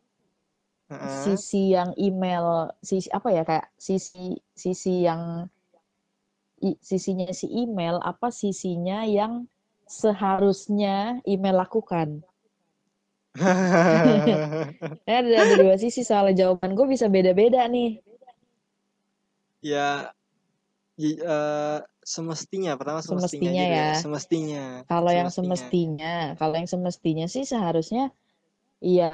Heeh. sisi yang email sisi apa ya kayak sisi sisi yang i- sisinya si email apa sisinya yang seharusnya email lakukan ada ada dua sisi soalnya jawaban gue bisa beda-beda nih. Ya eh, semestinya pertama semestinya, Semestinya gitu ya. semestinya kalau yang semestinya. kalau yang semestinya sih seharusnya ya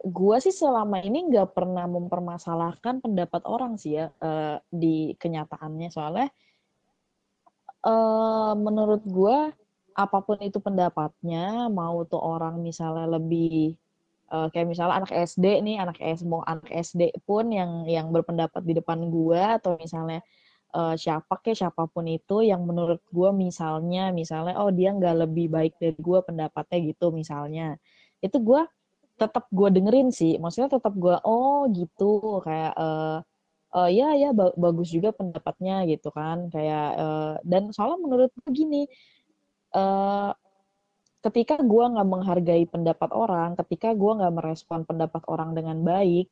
gue sih selama ini nggak pernah mempermasalahkan pendapat orang sih ya eh, di kenyataannya. Soalnya eh menurut gue apa pun itu pendapatnya mau tuh orang misalnya lebih eh, kayak misalnya anak SD nih anak S mau anak SD pun yang yang berpendapat di depan gue atau misalnya eh, siapa ke siapa pun itu yang menurut gue misalnya misalnya oh dia nggak lebih baik dari gue pendapatnya gitu misalnya. Itu gue tetap gue dengerin sih. Maksudnya tetap gue oh gitu kayak eh eh, ya ya ba- bagus juga pendapatnya gitu kan. Kayak eh, dan soalnya menurut gue gini eh ketika gue nggak menghargai pendapat orang ketika gue nggak merespon pendapat orang dengan baik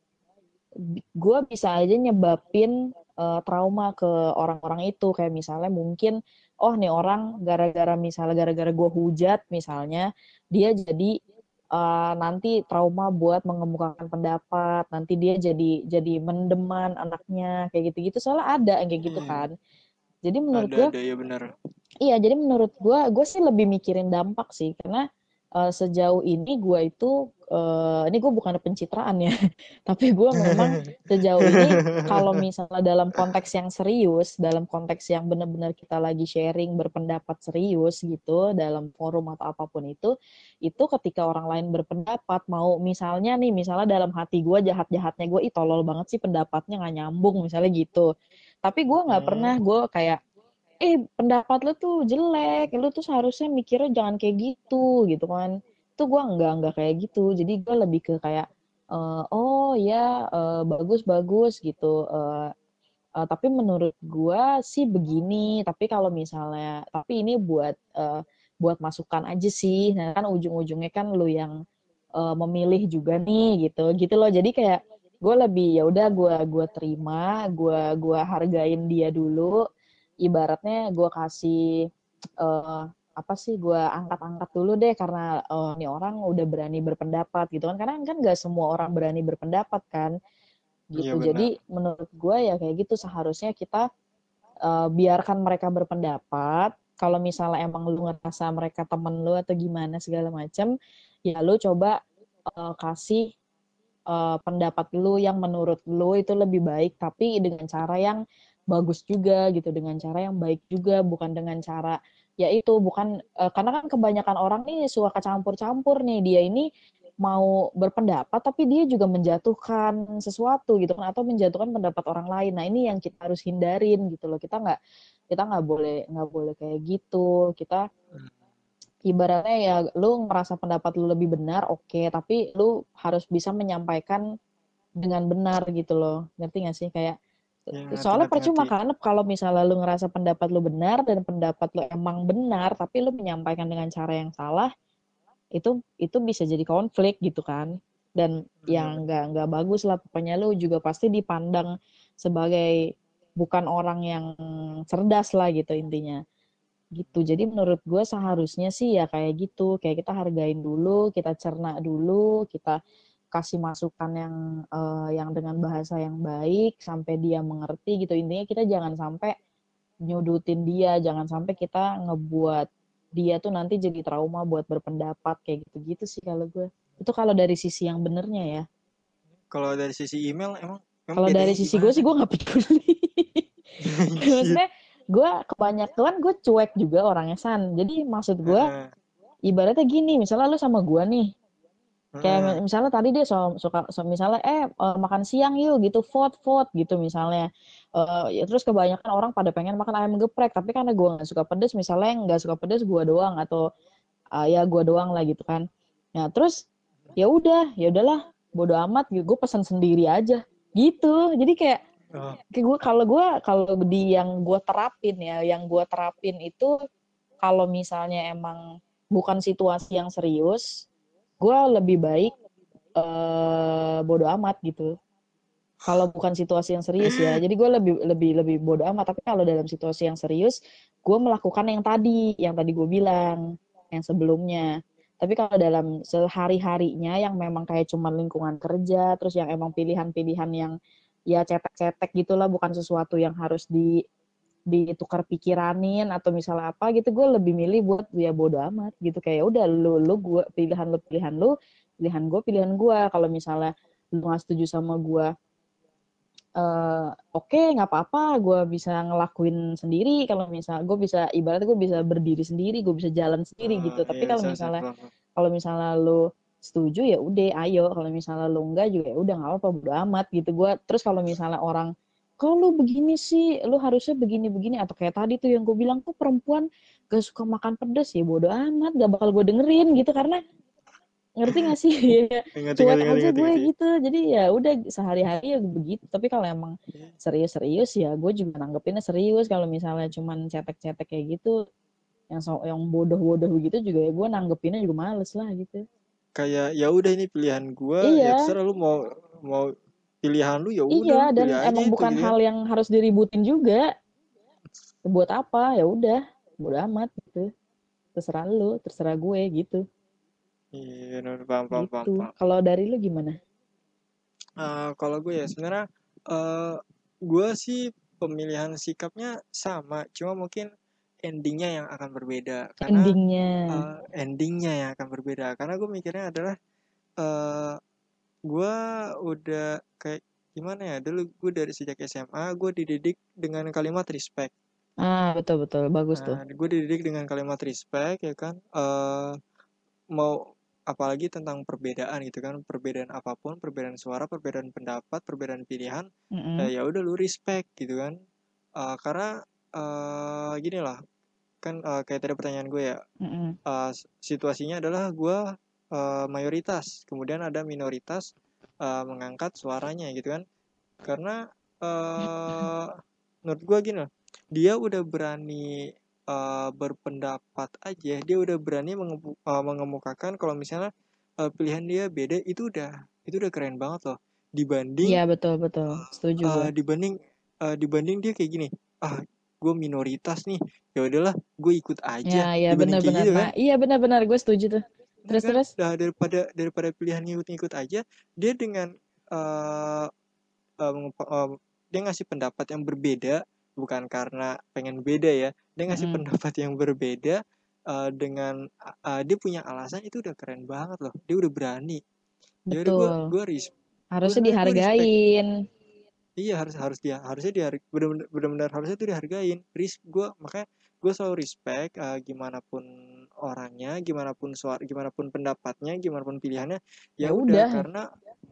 gue bisa aja nyebabin eh, trauma ke orang-orang itu. Kayak misalnya mungkin oh nih orang gara-gara misalnya gara-gara gue hujat misalnya dia jadi eh, nanti trauma buat mengemukakan pendapat nanti dia jadi jadi mendeman anaknya kayak gitu-gitu. Soalnya ada yang kayak gitu Iya. kan. Jadi menurut gue ada ya benar Iya, jadi menurut gue, gue sih lebih mikirin dampak sih, karena uh, sejauh ini gue itu uh, ini gue bukan pencitraan ya tapi gue memang sejauh ini kalau misalnya dalam konteks yang serius dalam konteks yang benar-benar kita lagi sharing berpendapat serius gitu dalam forum atau apa pun itu itu ketika orang lain berpendapat mau misalnya nih misalnya dalam hati gue jahat-jahatnya gue ih tolol banget sih pendapatnya nggak nyambung misalnya gitu tapi gue nggak hmm. pernah gue kayak eh pendapat lu tuh jelek lu tuh seharusnya mikirnya jangan kayak gitu gitu kan. Itu gue nggak nggak kayak gitu. Jadi gue lebih ke kayak uh, oh ya uh, bagus bagus gitu. Uh, uh, tapi menurut gue sih begini. Tapi kalau misalnya tapi ini buat uh, buat masukan aja sih. Nah kan ujung-ujungnya kan lu yang uh, memilih juga nih gitu gitu loh. Jadi kayak gue lebih ya udah gue gue terima gue gue hargain dia dulu ibaratnya gue kasih uh, apa sih gue angkat-angkat dulu deh karena uh, ini orang udah berani berpendapat gitu kan. Karena kan gak semua orang berani berpendapat kan. Gitu. iya, jadi menurut gue ya kayak gitu seharusnya kita uh, biarkan mereka berpendapat. Kalau misalnya emang lu ngerasa mereka temen lu atau gimana segala macam ya lu coba uh, kasih uh, pendapat lu yang menurut lu itu lebih baik tapi dengan cara yang bagus juga gitu dengan cara yang baik juga bukan dengan cara ya itu bukan uh, karena kan kebanyakan orang nih suka campur-campur nih dia ini mau berpendapat tapi dia juga menjatuhkan sesuatu gitu kan atau menjatuhkan pendapat orang lain. Nah ini yang kita harus hindarin gitu loh kita nggak kita nggak boleh nggak boleh kayak gitu. Kita ibaratnya ya lu merasa pendapat lu lebih benar oke okay, tapi lu harus bisa menyampaikan dengan benar gitu loh. Ngerti gak sih? Kayak Ya, Soalnya percuma kan kalau misalnya lu ngerasa pendapat lu benar dan pendapat lu emang benar tapi lu menyampaikan dengan cara yang salah itu itu bisa jadi konflik gitu kan. Dan hmm. yang nggak nggak bagus lah pokoknya lu juga pasti dipandang sebagai bukan orang yang cerdas lah gitu intinya. Gitu jadi menurut gue seharusnya sih ya kayak gitu kayak kita hargain dulu kita cerna dulu kita kasih masukan yang uh, yang dengan bahasa yang baik sampai dia mengerti gitu. Intinya kita jangan sampai nyudutin dia jangan sampai kita ngebuat dia tuh nanti jadi trauma buat berpendapat kayak gitu-gitu sih kalau gue. Itu kalau dari sisi yang benernya ya. Kalau dari sisi email emang, emang kalau dari sisi gue sih gue nggak peduli. Maksudnya gue kebanyakan gue cuek juga orangnya san. Jadi maksud gue ibaratnya gini misalnya lu sama gue nih Kayak hmm. misalnya tadi dia so, suka so, misalnya eh uh, makan siang yuk gitu vote vote gitu misalnya. Uh, ya, terus kebanyakan orang pada pengen makan ayam geprek tapi karena gue nggak suka pedes misalnya nggak suka pedes gue doang atau uh, ya gue doang lah gitu kan. Nah terus ya udah ya udahlah bodo amat gitu gue pesan sendiri aja gitu. Jadi kayak oh. kayak gue kalau gue kalau di yang gue terapin ya yang gue terapin itu kalau misalnya emang bukan situasi yang serius gue lebih baik uh, bodo amat gitu. Kalau bukan situasi yang serius ya. Jadi gue lebih lebih lebih bodo amat. Tapi kalau dalam situasi yang serius gue melakukan yang tadi yang tadi gue bilang yang sebelumnya. Tapi kalau dalam sehari harinya yang memang kayak cuma lingkungan kerja terus yang emang pilihan-pilihan yang ya cetek-cetek gitulah bukan sesuatu yang harus di ditukar pikiranin atau misalnya apa gitu gue lebih milih buat ya bodo amat gitu. Kayak udah lu lu gue pilihan lu pilihan lu pilihan gue pilihan gue kalau misalnya lu nggak setuju sama gue uh, oke okay, nggak apa-apa gue bisa ngelakuin sendiri. Kalau misalnya gue bisa ibarat gue bisa berdiri sendiri gue bisa jalan sendiri uh, gitu. Tapi iya, kalau misalnya kalau misalnya lu setuju ya udah ayo. Kalau misalnya lu enggak juga ya udah nggak apa-apa bodo amat gitu. Gue terus kalau misalnya orang kalau lu begini sih, lu harusnya begini-begini. Atau kayak tadi tuh yang gue bilang, tuh perempuan gak suka makan pedas ya bodo amat. Gak bakal gue dengerin gitu. Karena ngerti gak sih? ya, cuek aja gue gitu. Jadi ya udah sehari-hari ya begitu. Tapi kalau emang serius-serius ya gue juga nanggepinnya serius. Kalau misalnya cuman cetek-cetek kayak gitu, yang so, yang bodoh-bodoh begitu juga ya gue nanggepinnya juga males lah gitu. Kayak ya udah ini pilihan gue, ya iya. ya terserah lu mau mau pilihan lu ya udah iya dan emang bukan ya. hal yang harus diributin juga. Buat apa? Ya udah udah amat gitu. Terserah lu terserah gue gitu. Iya paham paham, gitu. paham, paham. kalau dari lu gimana? Uh, kalau gue ya sebenarnya uh, gue sih pemilihan sikapnya sama. Cuma mungkin endingnya yang akan berbeda. Karena endingnya. uh, endingnya yang akan berbeda. Karena gue mikirnya adalah uh, gue udah kayak gimana ya dulu gue dari sejak SMA gue dididik dengan kalimat respect. Ah betul betul. Bagus nah, tuh gue dididik dengan kalimat respect ya kan? Uh, mau apalagi tentang perbedaan gitu kan? Perbedaan apa pun perbedaan suara perbedaan pendapat perbedaan pilihan mm -hmm. ya udah lu respect gitu kan? Uh, karena uh, gini lah. Kan uh, kayak tadi pertanyaan gue ya. Mm -hmm. uh, situasinya adalah gue uh, mayoritas. Kemudian ada minoritas uh, mengangkat suaranya gitu kan. Karena uh, menurut gue gini loh dia udah berani uh, berpendapat aja dia udah berani mengemu, uh, mengemukakan kalau misalnya uh, pilihan dia beda itu udah itu udah keren banget loh. Dibanding iya betul betul. setuju uh, gue dibanding uh, dibanding dia kayak gini ah gue minoritas nih ya udahlah gue ikut aja. Ya, ya, benar-benar gitu, kan? nah, iya benar-benar gue setuju tuh terus kan, terus? nah, daripada daripada pilihan ngikut-ngikut aja dia dengan uh, uh, dia ngasih pendapat yang berbeda bukan karena pengen beda ya dia ngasih mm. pendapat yang berbeda uh, dengan uh, dia punya alasan itu udah keren banget loh dia udah berani. Ya betul. gue gue harusnya gua, dihargain. Iya harus harus dia harusnya dia benar-benar harusnya itu dihargain risk gue makanya gue selalu respect uh, gimana pun orangnya gimana pun suara gimana pun pendapatnya gimana pun pilihannya ya, ya udah karena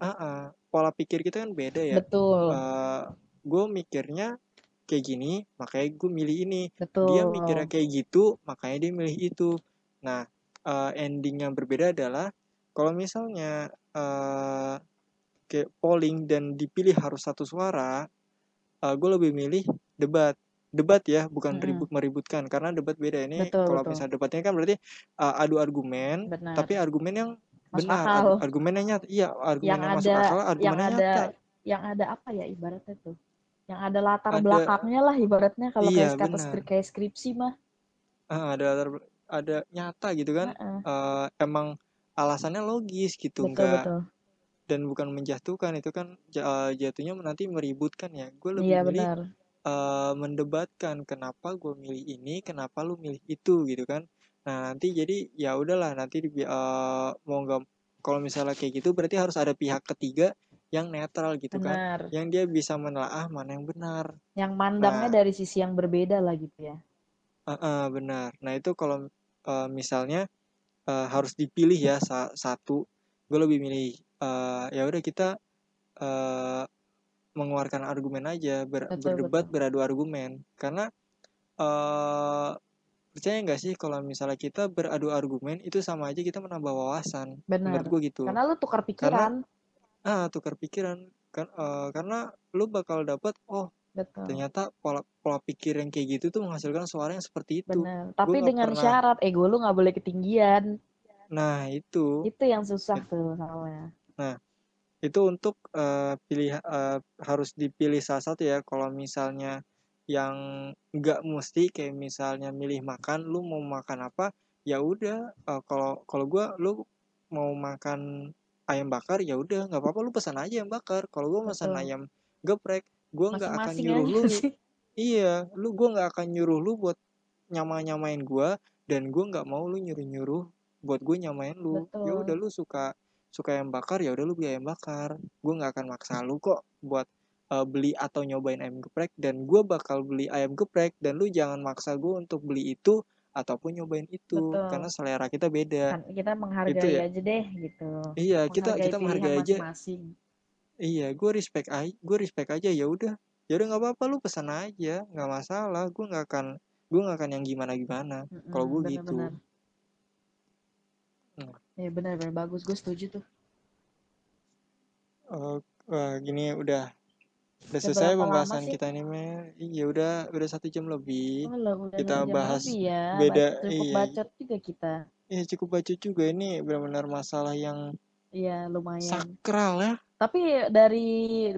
uh, uh, pola pikir kita kan beda ya. Betul. Uh, gue mikirnya kayak gini makanya gue milih ini. Betul. dia mikirnya kayak gitu makanya dia milih itu. Nah uh, ending yang berbeda adalah kalau misalnya uh, kayak polling dan dipilih harus satu suara uh, gue lebih milih debat debat ya bukan mm-hmm. ribut meributkan karena debat beda ini kalau misalnya debatnya kan berarti uh, adu argumen benar. tapi argumen yang masuk benar akal. argumennya nyata iya argumen yang, yang ada, masuk akal yang ada nyata yang ada apa ya ibaratnya tuh yang ada latar ada, belakangnya lah ibaratnya kalau iya, kayak kata kayak skripsi mah uh, ada latar ada nyata gitu kan uh -uh. Uh, emang alasannya logis gitu betul, enggak betul. dan bukan menjatuhkan itu kan jatuhnya nanti meributkan ya gue lebih iya, milih benar uh, mendebatkan kenapa gue milih ini, kenapa lu milih itu gitu kan. Nah nanti jadi ya udahlah nanti uh, mau nggak kalau misalnya kayak gitu berarti harus ada pihak ketiga yang netral gitu kan. benar. kan, yang dia bisa menelaah mana yang benar. Yang mandangnya nah, dari sisi yang berbeda lah gitu ya. Uh, uh, benar. Nah itu kalau uh, misalnya uh, harus dipilih ya sa satu, gue lebih milih uh, ya udah kita uh, mengeluarkan argumen aja ber, betul, berdebat betul. beradu argumen. Karena uh, percaya nggak sih kalau misalnya kita beradu argumen itu sama aja kita menambah wawasan. Benar. menurut gue gitu. Karena lu tukar pikiran. Karena, ah tukar pikiran. Kan uh, karena lu bakal dapat oh Betul. ternyata pola pola pikir yang kayak gitu tuh menghasilkan suara yang seperti itu. Benar. tapi dengan pernah... syarat ego lu nggak boleh ketinggian. Nah itu. Itu yang susah tuh sama nah itu untuk uh, pilih uh, harus dipilih salah satu ya. Kalau misalnya yang nggak mesti kayak misalnya milih makan lu mau makan apa? Ya udah uh, kalau kalau gue lu mau makan ayam bakar ya udah nggak apa-apa lu pesan aja ayam bakar. Kalau gue pesan ayam geprek gue nggak akan nyuruh lu. iya lu gue nggak akan nyuruh lu buat nyama nyamain gue dan gue nggak mau lu nyuruh nyuruh buat gue nyamain lu. Ya udah lu suka suka ayam bakar ya udah lu beli ayam bakar. Gue nggak akan maksa lu kok buat uh, beli atau nyobain ayam geprek. Dan gue bakal beli ayam geprek dan lu jangan maksa gue untuk beli itu ataupun nyobain itu Betul. karena selera kita beda. Kan kita menghargai itu ya. aja deh gitu. Iya kita kita menghargai aja. iya gue respect aja gue respect aja ya udah. Ya udah nggak apa-apa lu pesan aja nggak masalah. Gue nggak akan gue nggak akan yang gimana gimana mm -hmm, kalau gue gitu. Hmm. Ya benar benar. Bagus, gue setuju tuh. Oh, wah, gini udah. Udah selesai pembahasan kita ini me iya udah udah satu jam lebih. Oh, loh, udah kita bahas ya. beda cukup iya. bacot juga kita. Iya cukup bacot juga. Ini benar-benar masalah yang iya lumayan. sakral ya. Tapi dari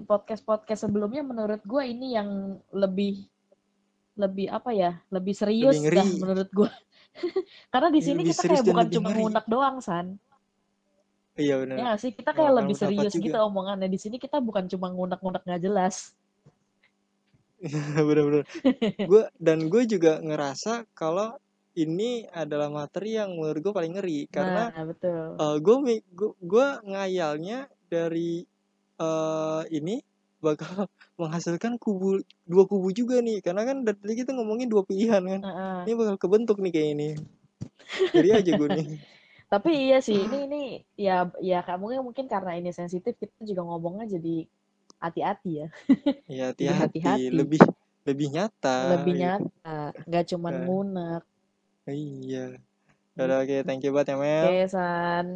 podcast podcast sebelumnya menurut gue ini yang lebih lebih apa ya? Lebih serius lebih dah menurut gue Karena di sini kita kayak bukan cuma ngunek doang, San. Iya benar. Ya sih, kita kayak lebih serius gitu omongannya. Di sini kita bukan cuma ngunek-ngunek nggak jelas. bener-bener gue dan gue juga ngerasa kalau ini adalah materi yang menurut gue paling ngeri karena nah betul uh, gue gue gue ngayalnya dari uh, ini bakal menghasilkan kubu dua kubu juga nih. Karena kan dari tadi kita ngomongin dua pilihan kan. Heeh. ini bakal kebentuk nih kayak ini. Jadi aja gue nih. Tapi iya sih ini ini ya ya kamu mungkin karena ini sensitif kita juga ngomongnya jadi hati-hati ya. Ya Jadi hati-hati. lebih lebih nyata. Lebih gitu. nyata nggak cuman Eh. ngunek. Iya. Udah, oke thank you banget ya Mel. Oke san